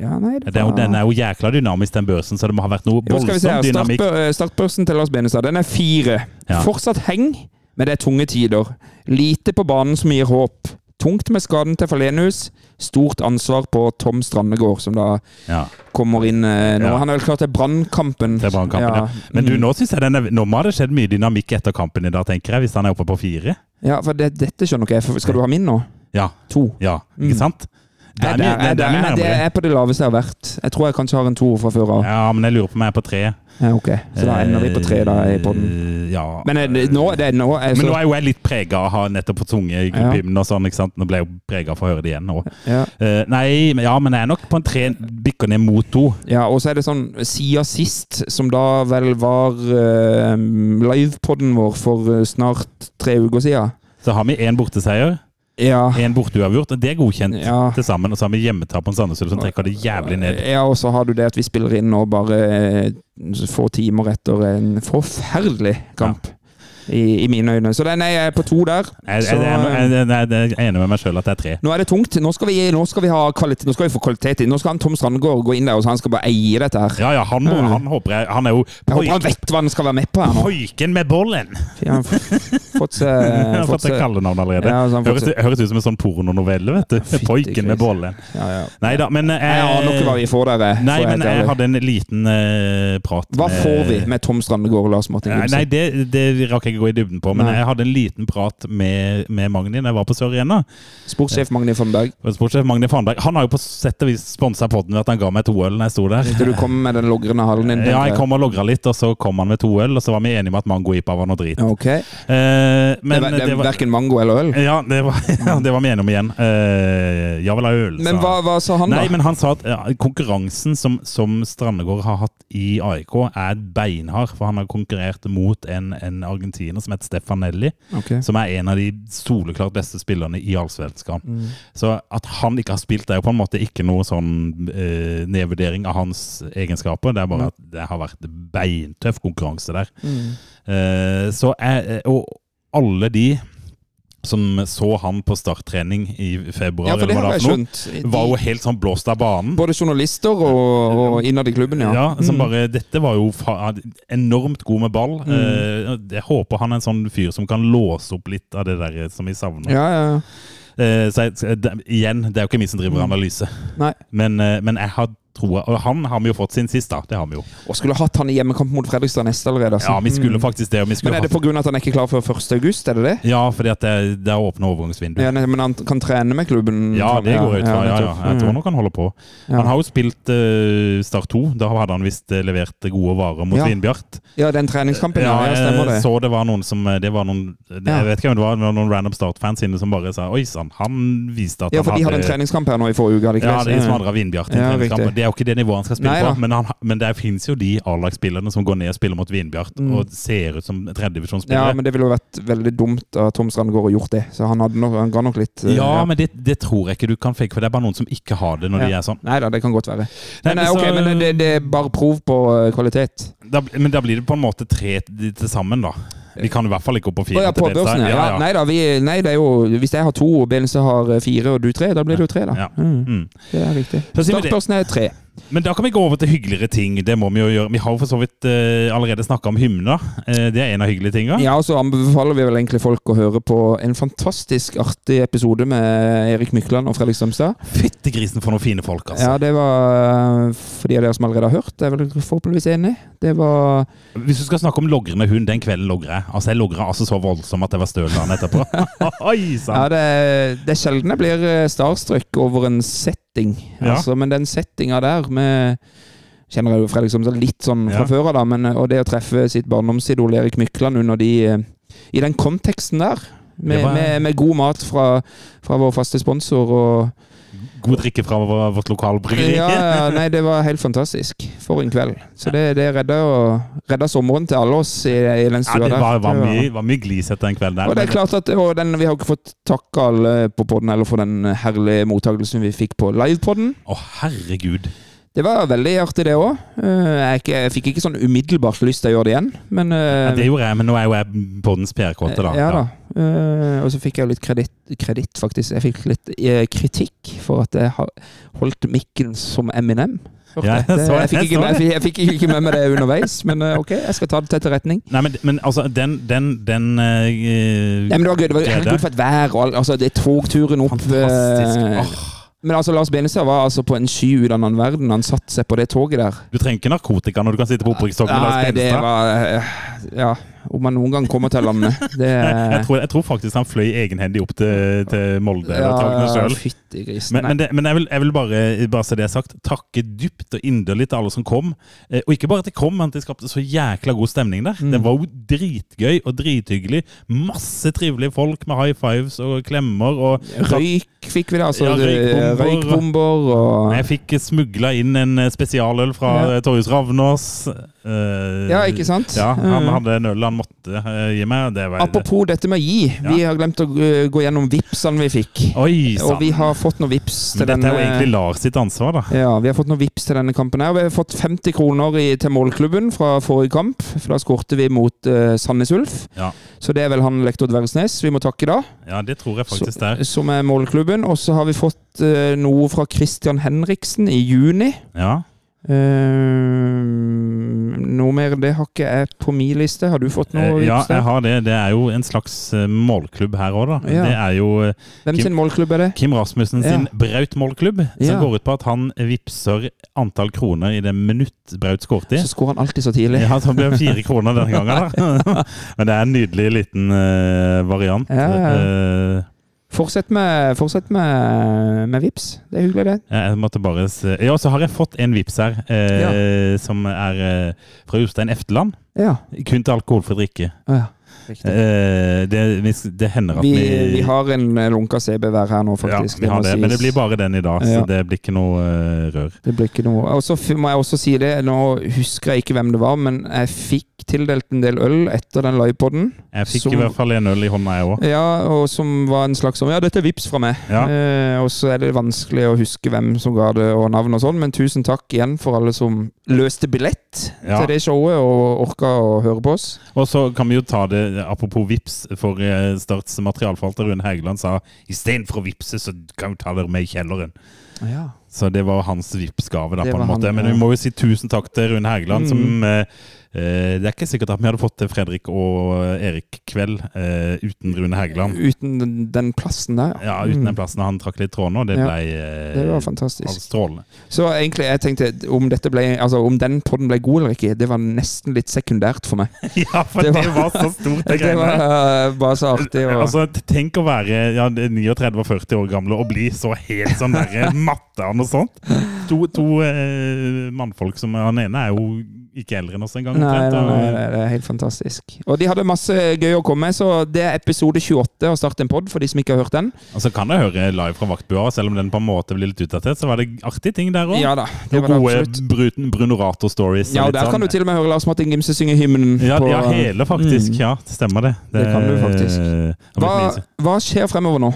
Ja, nei Det er jo, den er jo jækla dynamisk, den børsen, så det må ha vært noe vi se voldsom dynamikk. Startbørsen til Lars Benestad, den er fire. Ja. Fortsatt heng, men det er tunge tider. Lite på banen som gir håp. tungt med skaden til Falenius. Stort ansvar på Tom Strandegård, som da Ja, kommer inn eh, nå. Han er vel klar til Brannkampen. til Brannkampen, ja. Men du, Mm. nå synes jeg den er, nå må det skjedd mye dynamikk etter kampen i dag, tenker jeg, hvis han er oppe på fire. Ja, for det, dette skjønner ikke jeg. Skal du ha min nå? Ja, To. ja, ikke Mm. Det Jeg- jeg- det, det det er på det laveste jeg har vært. Jeg tror jeg kanskje har en toer fra før av. Ja, men jeg lurer på om jeg er på tre. Ja, ok. Så da ender vi på tre da i podden. Eh, Ja. Men det- nå, er nå er Men nå er jo jeg litt prega av å ha nettopp på tunge i gymmen og sånn, ikke sant? Nå ble jeg jo prega av å høre det igjen nå. ja. Uh, nei, men- ja, men jeg er nok på en tre, bikker ned mot to. ja, og så er det sånn Siden sist, som da vel var uh, livepodden vår for eh, snart tre uker siden Så har vi én borteseier, Ja. En borteuavgjort, det er godkjent Ja. til sammen. Og så har vi hjemmetap på Sandnes som trekker det jævlig ned. Ja, og så har du det at vi spiller inn nå bare eh, få timer etter en forferdelig kamp. I, I mine øyne. Så den er på to der. Jeg, Så, jeg, jeg, jeg, jeg, jeg, jeg er enig med meg sjøl at det er tre. Nå er det tungt. Nå skal vi, nå skal vi, ha kvalitet, nå skal vi få kvalitet inn. Nå skal han Tom Strandgård gå inn der og så han skal bare eie dette her. Ja, ja, han, må, han håper jeg Han er jo Jeg håper han vet hva han skal være med på her nå. poiken med bollen! Har fått seg har fått seg kallenavn allerede. Ja, så høres, høres ut som en sånn pornonovelle, vet du. Fytti Poiken med bollen. ja, ja. Nei da, men eh, aner ikke hva vi får der. Nei, men jeg hadde en liten eh, prat Hva får vi med Tom Strandegård og Lars Martin Gimse? nei det, det rakk jeg ikke gå i dybden på, men Nei. jeg hadde en liten prat med, med Magni da jeg var på Sør Arena. Sportssjef Magni Fandberg Sportssjef Magni Fanberg. Han har jo på sett og vis sponsa podden ved at han ga meg to øl når jeg sto der. Du kom med den logrende halen din? Ja, jeg kom og logra litt, og så kom han med to øl, og så var vi enige om at Mango IPA var noe drit. Ok. Eh, men det, det, det var Verken mango eller øl? Ja, det var, ja, det var vi enige om igjen. Uh, ja vel ha øl, Men hva, hva sa han, Nei, da? men han sa at ja, konkurransen som, som Strandegård har hatt i AIK, er beinhard. For han har konkurrert mot en, en argentiner som heter Stefanelli, Okay. som er en av de soleklart beste spillerne i allsvenskan. Mm. Så at han ikke har spilt, det er jo på en måte ikke noe sånn uh, nedvurdering av hans egenskaper. Det er bare at det har vært beintøff konkurranse der. Mm. Uh, så jeg, og alle de som så han på starttrening i februar, Ja, for det eller hva det var for noe, var jo helt sånn blåst av banen. både journalister og, og innad i klubben, ja. Ja, som Mm. bare, Dette var jo enormt god med ball. Mm. Eh, jeg håper han er en sånn fyr som kan låse opp litt av det der som vi savner. Ja, ja, ja. Eh, så jeg, igjen, det er jo ikke vi som driver Mm. analyse, Nei. men, eh, men jeg har troa Og han har vi jo fått sin sist, da. Det har vi jo. Og skulle hatt han i hjemmekamp mot Fredrikstad neste allerede. Altså. Ja, vi skulle faktisk det. Skulle Men er det pga. at han er ikke klar før 1. august? Er det det? Ja, fordi at det, det er åpne overgangsvindu. Ja, men han kan trene med klubben? Ja, det går ut fra. Ja, ja. Jeg tror Mm. nok han holder på. Han har jo spilt uh, Start 2. Da hadde han visst eh, levert gode varer mot Ja. Vindbjart. Ja, den treningskampen, ja. ja stemmer det. jeg så det var noen som eh, Det var noen Jeg Ja. vet ikke om det var, det var noen random Start-fans inne som bare sa Oi sann, han viste at Ja, for han de hadde en treningskamp her nå i forrige uke. hadde Ja, det? de som hadde Vindbjart. i Ja. Det er jo ikke det nivået han skal spille Nei på, men, han, men det finnes jo de A-lagsspillerne som går ned og spiller mot Vinbjart Mm. og ser ut som Ja, men det ville jo vært veldig dumt av Tom Strandegård å gjort det. Så han, hadde nok, han ga nok litt uh, Ja, men det, det tror jeg ikke du kan fake, for det er bare noen som ikke har det når de er sånn. Nei da, det kan godt være. Nei, Men, så, okay, men det, det er bare prov på eh, kvalitet. Da, men da blir det på en måte tre til sammen, da. Vi kan i hvert fall ikke opp på fire. ja, på børsen, ja. ja. Nei da, vi, nei, det er jo Hvis jeg har to og Belense har eh, fire og du tre, da blir det jo tre, da. Ja. Mm, Mm. det er riktig. Startbørsen er tre. Men da kan vi gå over til hyggeligere ting. Det må vi jo gjøre. Vi har jo for så vidt uh, allerede snakka om hymner. Uh, det er en av hyggelige tinga. Ja, og så anbefaler vi vel egentlig folk å høre på en fantastisk artig episode med Erik Mykland og Fredrik Strømstad. Fytti grisen for noen fine folk, altså. Ja, det var For de av dere som allerede har hørt, er vel forhåpentligvis enig. Det var Hvis du skal snakke om logrende hund, den kvelden logrer jeg. Altså, jeg logrer altså så voldsomt at jeg var støl dagen etterpå. Oi Ja, sann! det, er- det er sjelden jeg blir eh, starstruck over en setting. Ja. Altså, men den settinga der med Kjenner jeg jo Fredrik som litt sånn fra Ja. før av, da, men, og det å treffe sitt barndomsidol Erik Mykland under de eh, I den konteksten der. Med, var- med, med god mat fra, fra vår faste sponsor og God drikke fra vårt lokale bryggeri. Ja, ja, nei, det var helt fantastisk. For en kveld. Så det, det redda, redda sommeren til alle oss i, i den stua der. var, var, Det var- mye, var mye glisete den kvelden der. Og det er klart at den, Vi har ikke fått takke alle på podden eller for den herlige mottakelsen vi fikk på livepodden. Å, herregud. Det var veldig artig, det òg. Jeg, jeg fikk ikke sånn umiddelbart lyst til å gjøre det igjen, men Ja, eh, det gjorde jeg, men nå er jo jeg på dens PR-kåte, da. Ja da. Eh, og så fikk jeg litt kreditt, kreditt, faktisk. Jeg fikk litt eh, kritikk for at jeg holdt mikken som Eminem. Ja, jeg. jeg Det, jeg, fikk ikke med, jeg, fikk, ikke med meg det underveis, men eh, ok, jeg skal ta det til etterretning. Nei, men, men altså, den, den, den uh, Nei, men det var gøy. Det var herregud for et vær. Og, alt. altså, det tok turen opp Fantastisk. Oh. Men altså, Lars Benestad var altså på en sky ut av en annen verden. Han satte seg på det toget der. Du trenger ikke narkotika når du kan sitte på opprykkstoget med Lars Nei, det Benestad. var eh, Ja, om han noen gang kommer til landet. Det Jeg tror, jeg tror faktisk han fløy egenhendig opp til, til Molde Ja, sjøl. fytti grisen. Men, men, det, men jeg vil, jeg vil bare, bare så det er sagt, takke dypt og inderlig til alle som kom. Eh, og ikke bare at de kom, men at de skapte så jækla god stemning der. Mm. Det var jo dritgøy og drithyggelig. Masse trivelige folk med high fives og klemmer. Og Røyk fikk vi da, altså. Ja, røykbomber. Røykbomber og jeg fikk smugla inn en eh, spesialøl fra Ja. ja. Torjus Ravnås. Uh, Ja, ikke sant? Ja, Han Mm. hadde en øl han måtte eh, gi meg. Det var, Apropos dette med å gi. Vi har glemt å gå gjennom vipsene vi fikk. Oi Og vi har fått noen vips til Men dette er jo egentlig Lars sitt ansvar, da. ja, vi har fått noen vips til denne kampen. her Vi har fått 50 kroner i, til målklubben fra forrige kamp. For Da skårte vi mot uh, Sandnes Ulf. Ja. Så det er vel han lektor Dvergsnes vi må takke da. Ja, det tror jeg faktisk det er. Som er målklubben. Og så har vi fått uh, noe fra Christian Henriksen i juni. Ja. Eh, noe mer det har ikke jeg på min liste. Har du fått noe? Eh, Ja, jeg har det. Det er jo en slags eh, målklubb her òg, da. Ja. Det er jo eh, Hvem Kim- sin målklubb er det? Kim Rasmussen sin Braut målklubb, som Ja. går ut på at han vippser antall kroner i det minutt Braut skåret i. Så skårer han alltid så tidlig. Ja, så blir det fire kroner denne gangen. Da. Men det er en nydelig liten variant. Ja, ja. Fortsett med, fortsett med, med vips. Det er hyggelig, det. jeg måtte bare se Ja, så har jeg fått en vips her, eh, som er eh, fra Jostein Efteland. Ja. Kun til alkoholfri drikke. ja. Eh, det, det hender at Vi, vi vi har en eh, lunka CB hver her nå, Ja, vi har det, men det blir bare den i dag, Ja. så det blir ikke noe uh, rør. Det blir ikke noe Og så må jeg også si det, nå husker jeg ikke hvem det var, men jeg fikk tildelt en del øl etter den livepoden. Jeg fikk Som- i hvert fall en øl i hånda, jeg òg. Ja, og som var en slags sånn Ja, dette er vips fra meg. Ja. Eh, og så er det vanskelig å huske hvem som ga det, og navn og sånn, men tusen takk igjen for alle som løste billett til det showet og orka å høre på oss. Og så kan vi jo ta det, apropos vips, for Starts materialforvalter Rune Hægeland sa istedenfor å vipse, så kan vi ta dere med i kjelleren. Ja. Så det var hans Vipps-gave, da, Det på en måte. han, Men vi må jo si tusen takk til Rune Hægeland, Mm. som eh, Det er ikke sikkert at vi hadde fått til Fredrik og Erik kveld eh, uten Rune Hægeland. Uten den, plassen der. Ja, uten Mm. den plassen han trakk litt trådene, og det Ja. ble eh, Det var fantastisk. strålende. Så egentlig, jeg tenkte om dette ble Altså om den podden ble god eller ikke, det var nesten litt sekundært for meg. Ja, for Det det var- var, så stort, det Det var eh, bare så artig. Og, Altså, tenk å være ja, 39 og 40 år gamle og bli så helt sånn der matte og noe sånt. To, to uh, mannfolk som Han ene er jo ikke eldre enn oss engang. Nei, nei, nei, nei, det er helt fantastisk. Og de hadde masse gøy å komme med, så det er episode 28 av Start en pod, for de som ikke har hørt den. Og så kan jeg høre live fra Vaktbua, selv om den på en måte blir litt utdatert. Så var det artige ting der òg. Ja da, det var det Gode. Bruten- Brunorato-stories. Ja, og der kan du til og med høre Lars Martin Gimse synge hymnen. ja, på- ja, hele faktisk. Mm. Ja, det stemmer det. Det kan du faktisk. Hva, hva skjer fremover nå?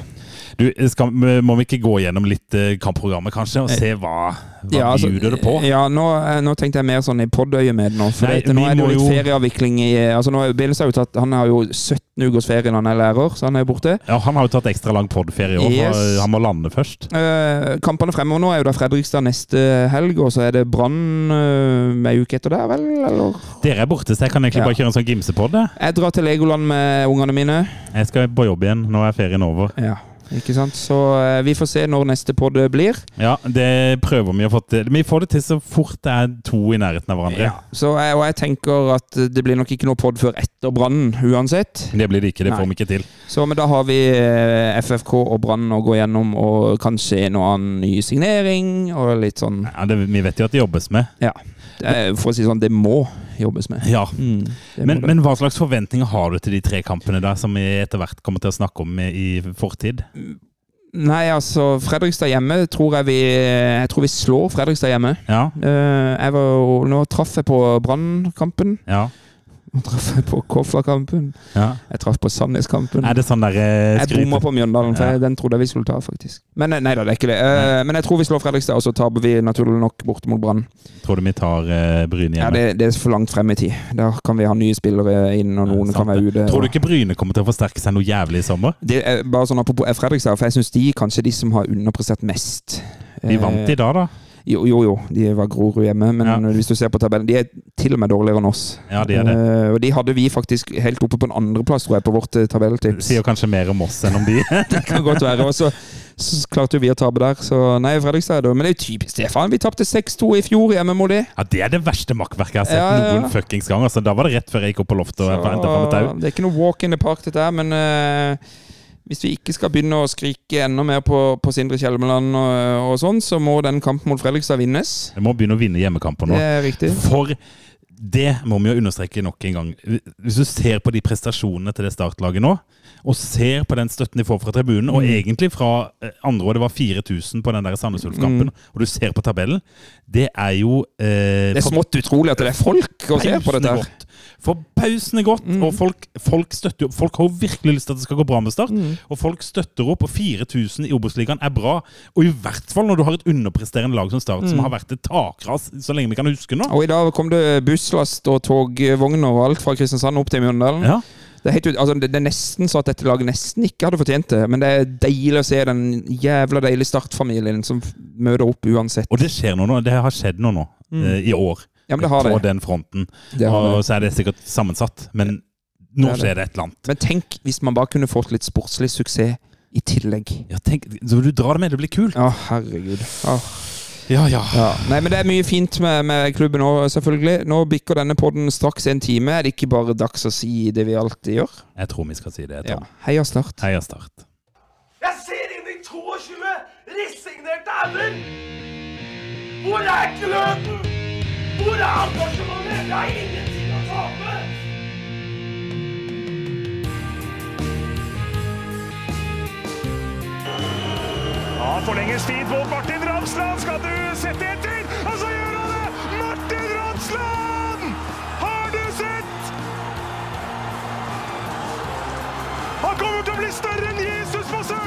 Du, skal, må vi ikke gå gjennom litt eh, kampprogrammet, kanskje, og se hva, hva Ja, altså, bjuder det på? Ja, nå, eh, nå tenkte jeg mer sånn i poddøyet med nå. For Nei, dette, nå er det jo litt ferieavvikling i altså nå er Biles har jo tatt, Han har jo 17 ukers ferie når han er lærer, så han er borte. Ja, Han har jo tatt ekstra lang podferie òg, Yes. for han må lande først. Uh, kampene fremover nå er jo da Fredrikstad neste helg, og så er det Brann uh, ei uke etter der, vel? Eller? Dere er borte, så jeg kan egentlig Ja. bare kjøre en sånn gimsepod. Jeg drar til Legoland med ungene mine. Jeg skal på jobb igjen. Nå er ferien over. Ja, ikke sant? Så eh, vi får se når neste pod blir. Ja, det prøver vi å få til. Vi får det til så fort det er to i nærheten av hverandre. Så, jeg- og jeg tenker at det blir nok ikke noe pod før etter Brannen uansett. Det blir det ikke. Det Nei. får vi ikke til. Så men da har vi eh, FFK og Brann å gå gjennom, og kanskje en og annen ny signering, og litt sånn Ja, det, vi vet jo at det jobbes med. eh, For å si sånn, det må jobbes med. Ja. Mm, Men, men hva slags forventninger har du til de tre kampene der, som vi etter hvert kommer til å snakke om i fortid? Nei, altså Fredrikstad hjemme tror jeg vi Jeg tror vi slår Fredrikstad hjemme. Ja, Eh, jeg var nå traff jeg på Brannkampen. ja, Nå traff jeg på Koffakampen. ja. Jeg traff på Sandnes-kampen. Er det sånn der eh, Jeg bomma på Mjøndalen, for jeg- den trodde jeg vi skulle ta, faktisk. Men eh, nei da, det er ikke det. Eh, men jeg tror vi slår Fredrikstad, og så taper vi naturlig nok borte mot Brann. Tror du vi tar uh, Bryne Ja, det, det er for langt frem i tid. Da kan vi ha nye spillere inn, og noen kan være ute. Tror du ikke Bryne kommer til å forsterke seg noe jævlig i sommer? det er bare sånn Apropos Fredrikstad, for jeg syns de kanskje de som har underprestert mest. Eh, vant i dag, da. Jo, jo, jo, de var Grorud hjemme, men Ja. hvis du ser på tabellen De er til og med dårligere enn oss. Ja, de er det. Uh, og de hadde vi faktisk helt oppe på en andreplass, tror jeg, på vårt eh, tabelltips. sier kanskje mer om oss enn om de. Det kan godt være. Og så, så klarte jo vi å tape der. Så nei, Fredrikstad. Men det er jo typisk Stefan. Vi tapte 6-2 i fjor hjemme mot de. Ja, Det er det verste makkverket jeg har sett Ja, ja, noen fuckings gang. Altså, da var det rett før jeg gikk opp på loftet og henta fram et tau. det er ikke noe walk in the park, dette her, men eh, hvis vi ikke skal begynne å skrike enda mer på, på Sindre Kjelmeland og, og sånn, så må den kampen mot Fredrikstad vinnes. Vi må begynne å vinne hjemmekamper nå. Det er riktig. For det må vi jo understreke nok en gang. Hvis du ser på de prestasjonene til det startlaget nå, og ser på den støtten de får fra tribunen, og Mm. egentlig fra eh, andre år det var 4000 på den der Sandnes Ulf-kampen, og du ser på tabellen, det er jo eh, Det er smått utrolig at det er folk å se på dette. her. Forbausende godt. Mm. Og folk, folk støtter opp. Folk har virkelig lyst til at det skal gå bra med Start. Mm. Og folk støtter opp, og 4000 i Obos-ligaen er bra. Og i hvert fall når du har et underpresterende lag som Start, Mm. som har vært et takras så lenge vi kan huske nå. Og i dag kom det busslast og togvogner og alt fra Kristiansand opp til Mjøndalen. Ja. Det, er ut, altså, det, det er nesten så at dette laget nesten ikke hadde fortjent det, men det er deilig å se den jævla deilige startfamilien som møter opp uansett. Og det skjer noe nå. Det har skjedd noe nå mm. i år. Ja, men det har På det. den fronten. det, har Og det. så er det sikkert sammensatt. Men nå Det er det. skjer det et eller annet. Men tenk hvis man bare kunne fått litt sportslig suksess i tillegg. Ja, tenk, så du dra det med, det blir kult. Å, herregud. Åh. Ja, ja. Ja. Nei, men det er mye fint med, med klubben nå, selvfølgelig. Nå bikker denne podden straks en time. Er det ikke bare dags å si det vi alltid gjør? Jeg tror vi skal si det. Ja. Heia Start. Heia Start. Jeg ser inn i 22 resignerte ender! Hvor er gløden? Hvor er engasjementet? Jeg har ingenting å tape! Ja, forlenges tid på Martin Ramsland. Skal du sette etter? Og så gjør han det! Martin Ramsland! Har du sett? Han kommer til å bli større enn Jesus på søndag!